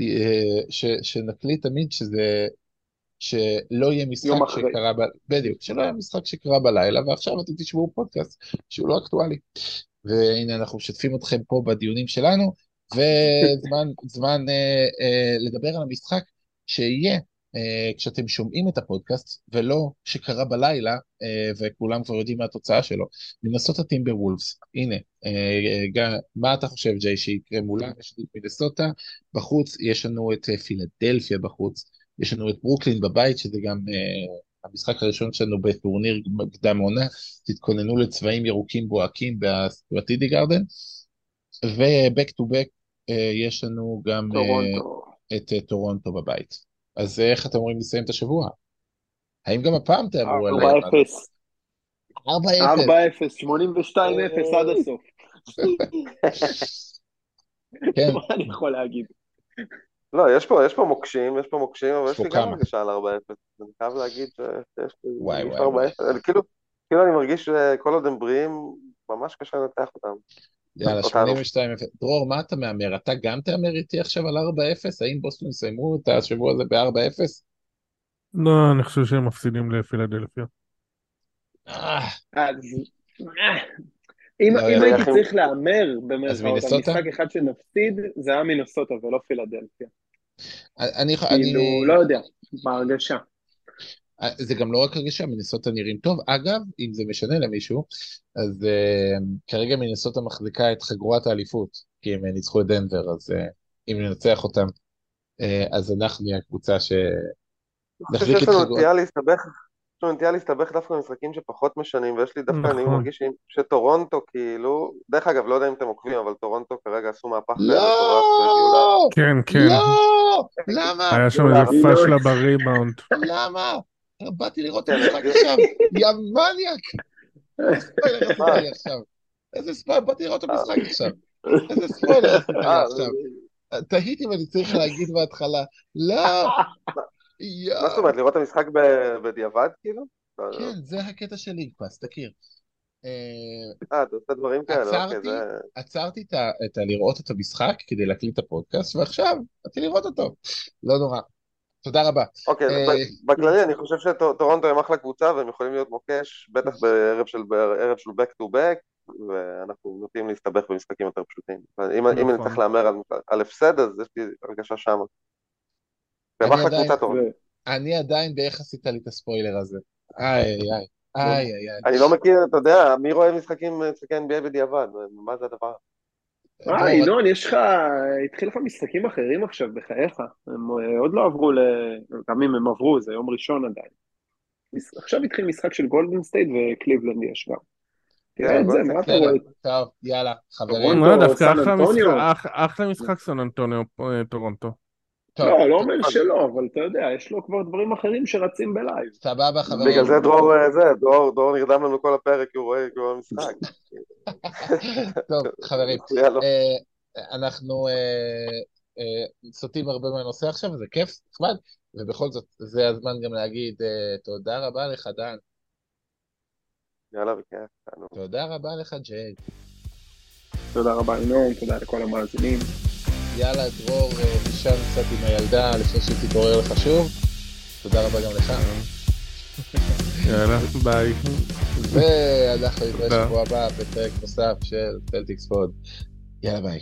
אה, ש... שנקליט תמיד שזה... שלא יהיה משחק. שקרה, ב... בדיוק, שלא יהיה משחק שקרה בלילה, ועכשיו אתם תשמעו פודקאסט שהוא לא אקטואלי. והנה אנחנו משתפים אתכם פה בדיונים שלנו, וזמן זמן, אה, אה, לדבר על המשחק שיהיה כשאתם שומעים את הפודקאסט, ולא שקרה בלילה, אה, וכולם כבר יודעים מה התוצאה שלו. מנסוטה טימבר וולפס, הנה, אה, גם, מה אתה חושב ג'יי שיקרה מולם? יש לנו את מנסוטה בחוץ, יש לנו את אה, פילדלפיה בחוץ, יש לנו את ברוקלין בבית, שזה גם אה, המשחק הראשון שלנו בטורניר קדם עונה, תתכוננו לצבעים ירוקים בוהקים ב-TD Garden, ו-back to back אה, יש לנו גם אה, טורונטו. את אה, טורונטו בבית. אז אה, איך אתם אומרים לסיים את השבוע? האם גם הפעם תעברו על 4-0. 4-0? 4-0, 82-0 עד הסוף. כן, מה אני יכול להגיד? לא, יש פה, יש פה מוקשים, יש פה מוקשים, אבל יש לי גם. הרגשה על 4-0. אני חייב להגיד שיש לי וואי, יש וואי, וואי. 4-0. אני כאילו, כאילו אני מרגיש שכל עוד הם בריאים, ממש קשה לנתח אותם. יאללה, אותנו. 82-0. דרור, מה אתה מהמר? אתה גם תהמר איתי עכשיו על 4-0? האם בוסטון יסיימו את השבוע הזה ב-4-0? לא, אני חושב שהם מפסידים לפילדלפיה. אה, אה, אם לא, הייתי. צריך להמר במרכאות על? משחק אחד שנפסיד, זה היה מינסוטה ולא פילדלפיה. אני, כאילו, אני, לא יודע, בהרגשה. זה גם לא רק הרגשה, מינסוטה נראים טוב. אגב, אם זה משנה למישהו, אז uh, כרגע מינסוטה מחזיקה את חגורת האליפות, כי הם אה, ניצחו את דנבר, אז uh, אם ננצח אותם, uh, אז אנחנו נהיה הקבוצה ש... אני חושב נחזיק שיש את לנו חגורת. נטייה להסתבך, יש לנו נטייה להסתבך דווקא במשחקים שפחות משנים, ויש לי דווקא, אני נכון. מרגיש שטורונטו כאילו, דרך אגב, לא יודע אם אתם עוקבים, אבל טורונטו כרגע עשו מהפך לא! כן, כן. לא! למה? היה שם לא, איזה לא. פשלה בריבאונד. למה? באתי לראות את כן, המשחק אני- עכשיו, יא מניאק! איזה ספוילר עכשיו? איזה ספוילר, באתי לראות את המשחק עכשיו. איזה ספוילר אה, עכשיו? תהיתי אם אני צריך להגיד בהתחלה, לא! מה זאת! אומרת, לראות את המשחק בדיעבד כאילו? לא, לא. כן, זה הקטע של ליגפאס, תכיר. אה, אה, אתה עושה דברים כאלה, אוקיי, עצרתי, זה... עצרתי את ה- את המשחק כדי להקליט את הפודקאסט, ועכשיו באתי לראות אותו. לא נורא. תודה רבה. אוקיי, אה, ב- בכללי אני חושב שטורונטו הם אחלה קבוצה והם יכולים להיות מוקש, בטח בערב של בערב של back to back, ואנחנו נוטים להסתבך במשחקים יותר פשוטים. אם אם אני נכון. צריך להמר על- על הפסד, אז יש לי הרגשה שמה. והם אחלה קבוצה טורונטו. אני עדיין באיך עשית לי את הספוילר הזה. איי איי. איי איי איי. אני לא מכיר, אתה יודע, מי רואה משחקים, משחקי NBA בדיעבד? מה זה הדבר? אה, ינון, יש לך, התחיל לך משחקים אחרים עכשיו, בחייך. הם אה, עוד לא עברו ל... גם אם הם עברו, זה יום ראשון עדיין. עכשיו התחיל משחק של גולדן סטייט וקליבלנד יש גם. תראה את זה, מה אתה בסדר, רואה? טוב, יאללה, חברים. דווקא. משחק- אחלה משחק סן אנטוניו אה, טורונטו. טוב, לא, לא אומר שלא, אבל אתה יודע, יש לו כבר דברים אחרים שרצים ב live. סבבה, חברים. בגלל זה דרור, אה, זה, דרור, דרור נרדם לנו כל הפרק, כי הוא רואה, כי הוא רואה משחק. טוב, חברים. אה, אנחנו אה, סוטים הרבה מהנושא עכשיו, וזה כיף, נחמד, ובכל זאת, זה הזמן גם להגיד תודה רבה לך, דן. יאללה, בכיף. תודה רבה לך, ג'יי. תודה רבה ינון, תודה לכל המאזינים. יאללה, דרור, אה, תישן קצת עם הילדה לפני שהיא תתעורר לך שוב. תודה רבה גם לך. יאללה, ביי. ואנחנו נתראה. שבוע הבא בפרק נוסף של סלטיקס Pod. יאללה ביי.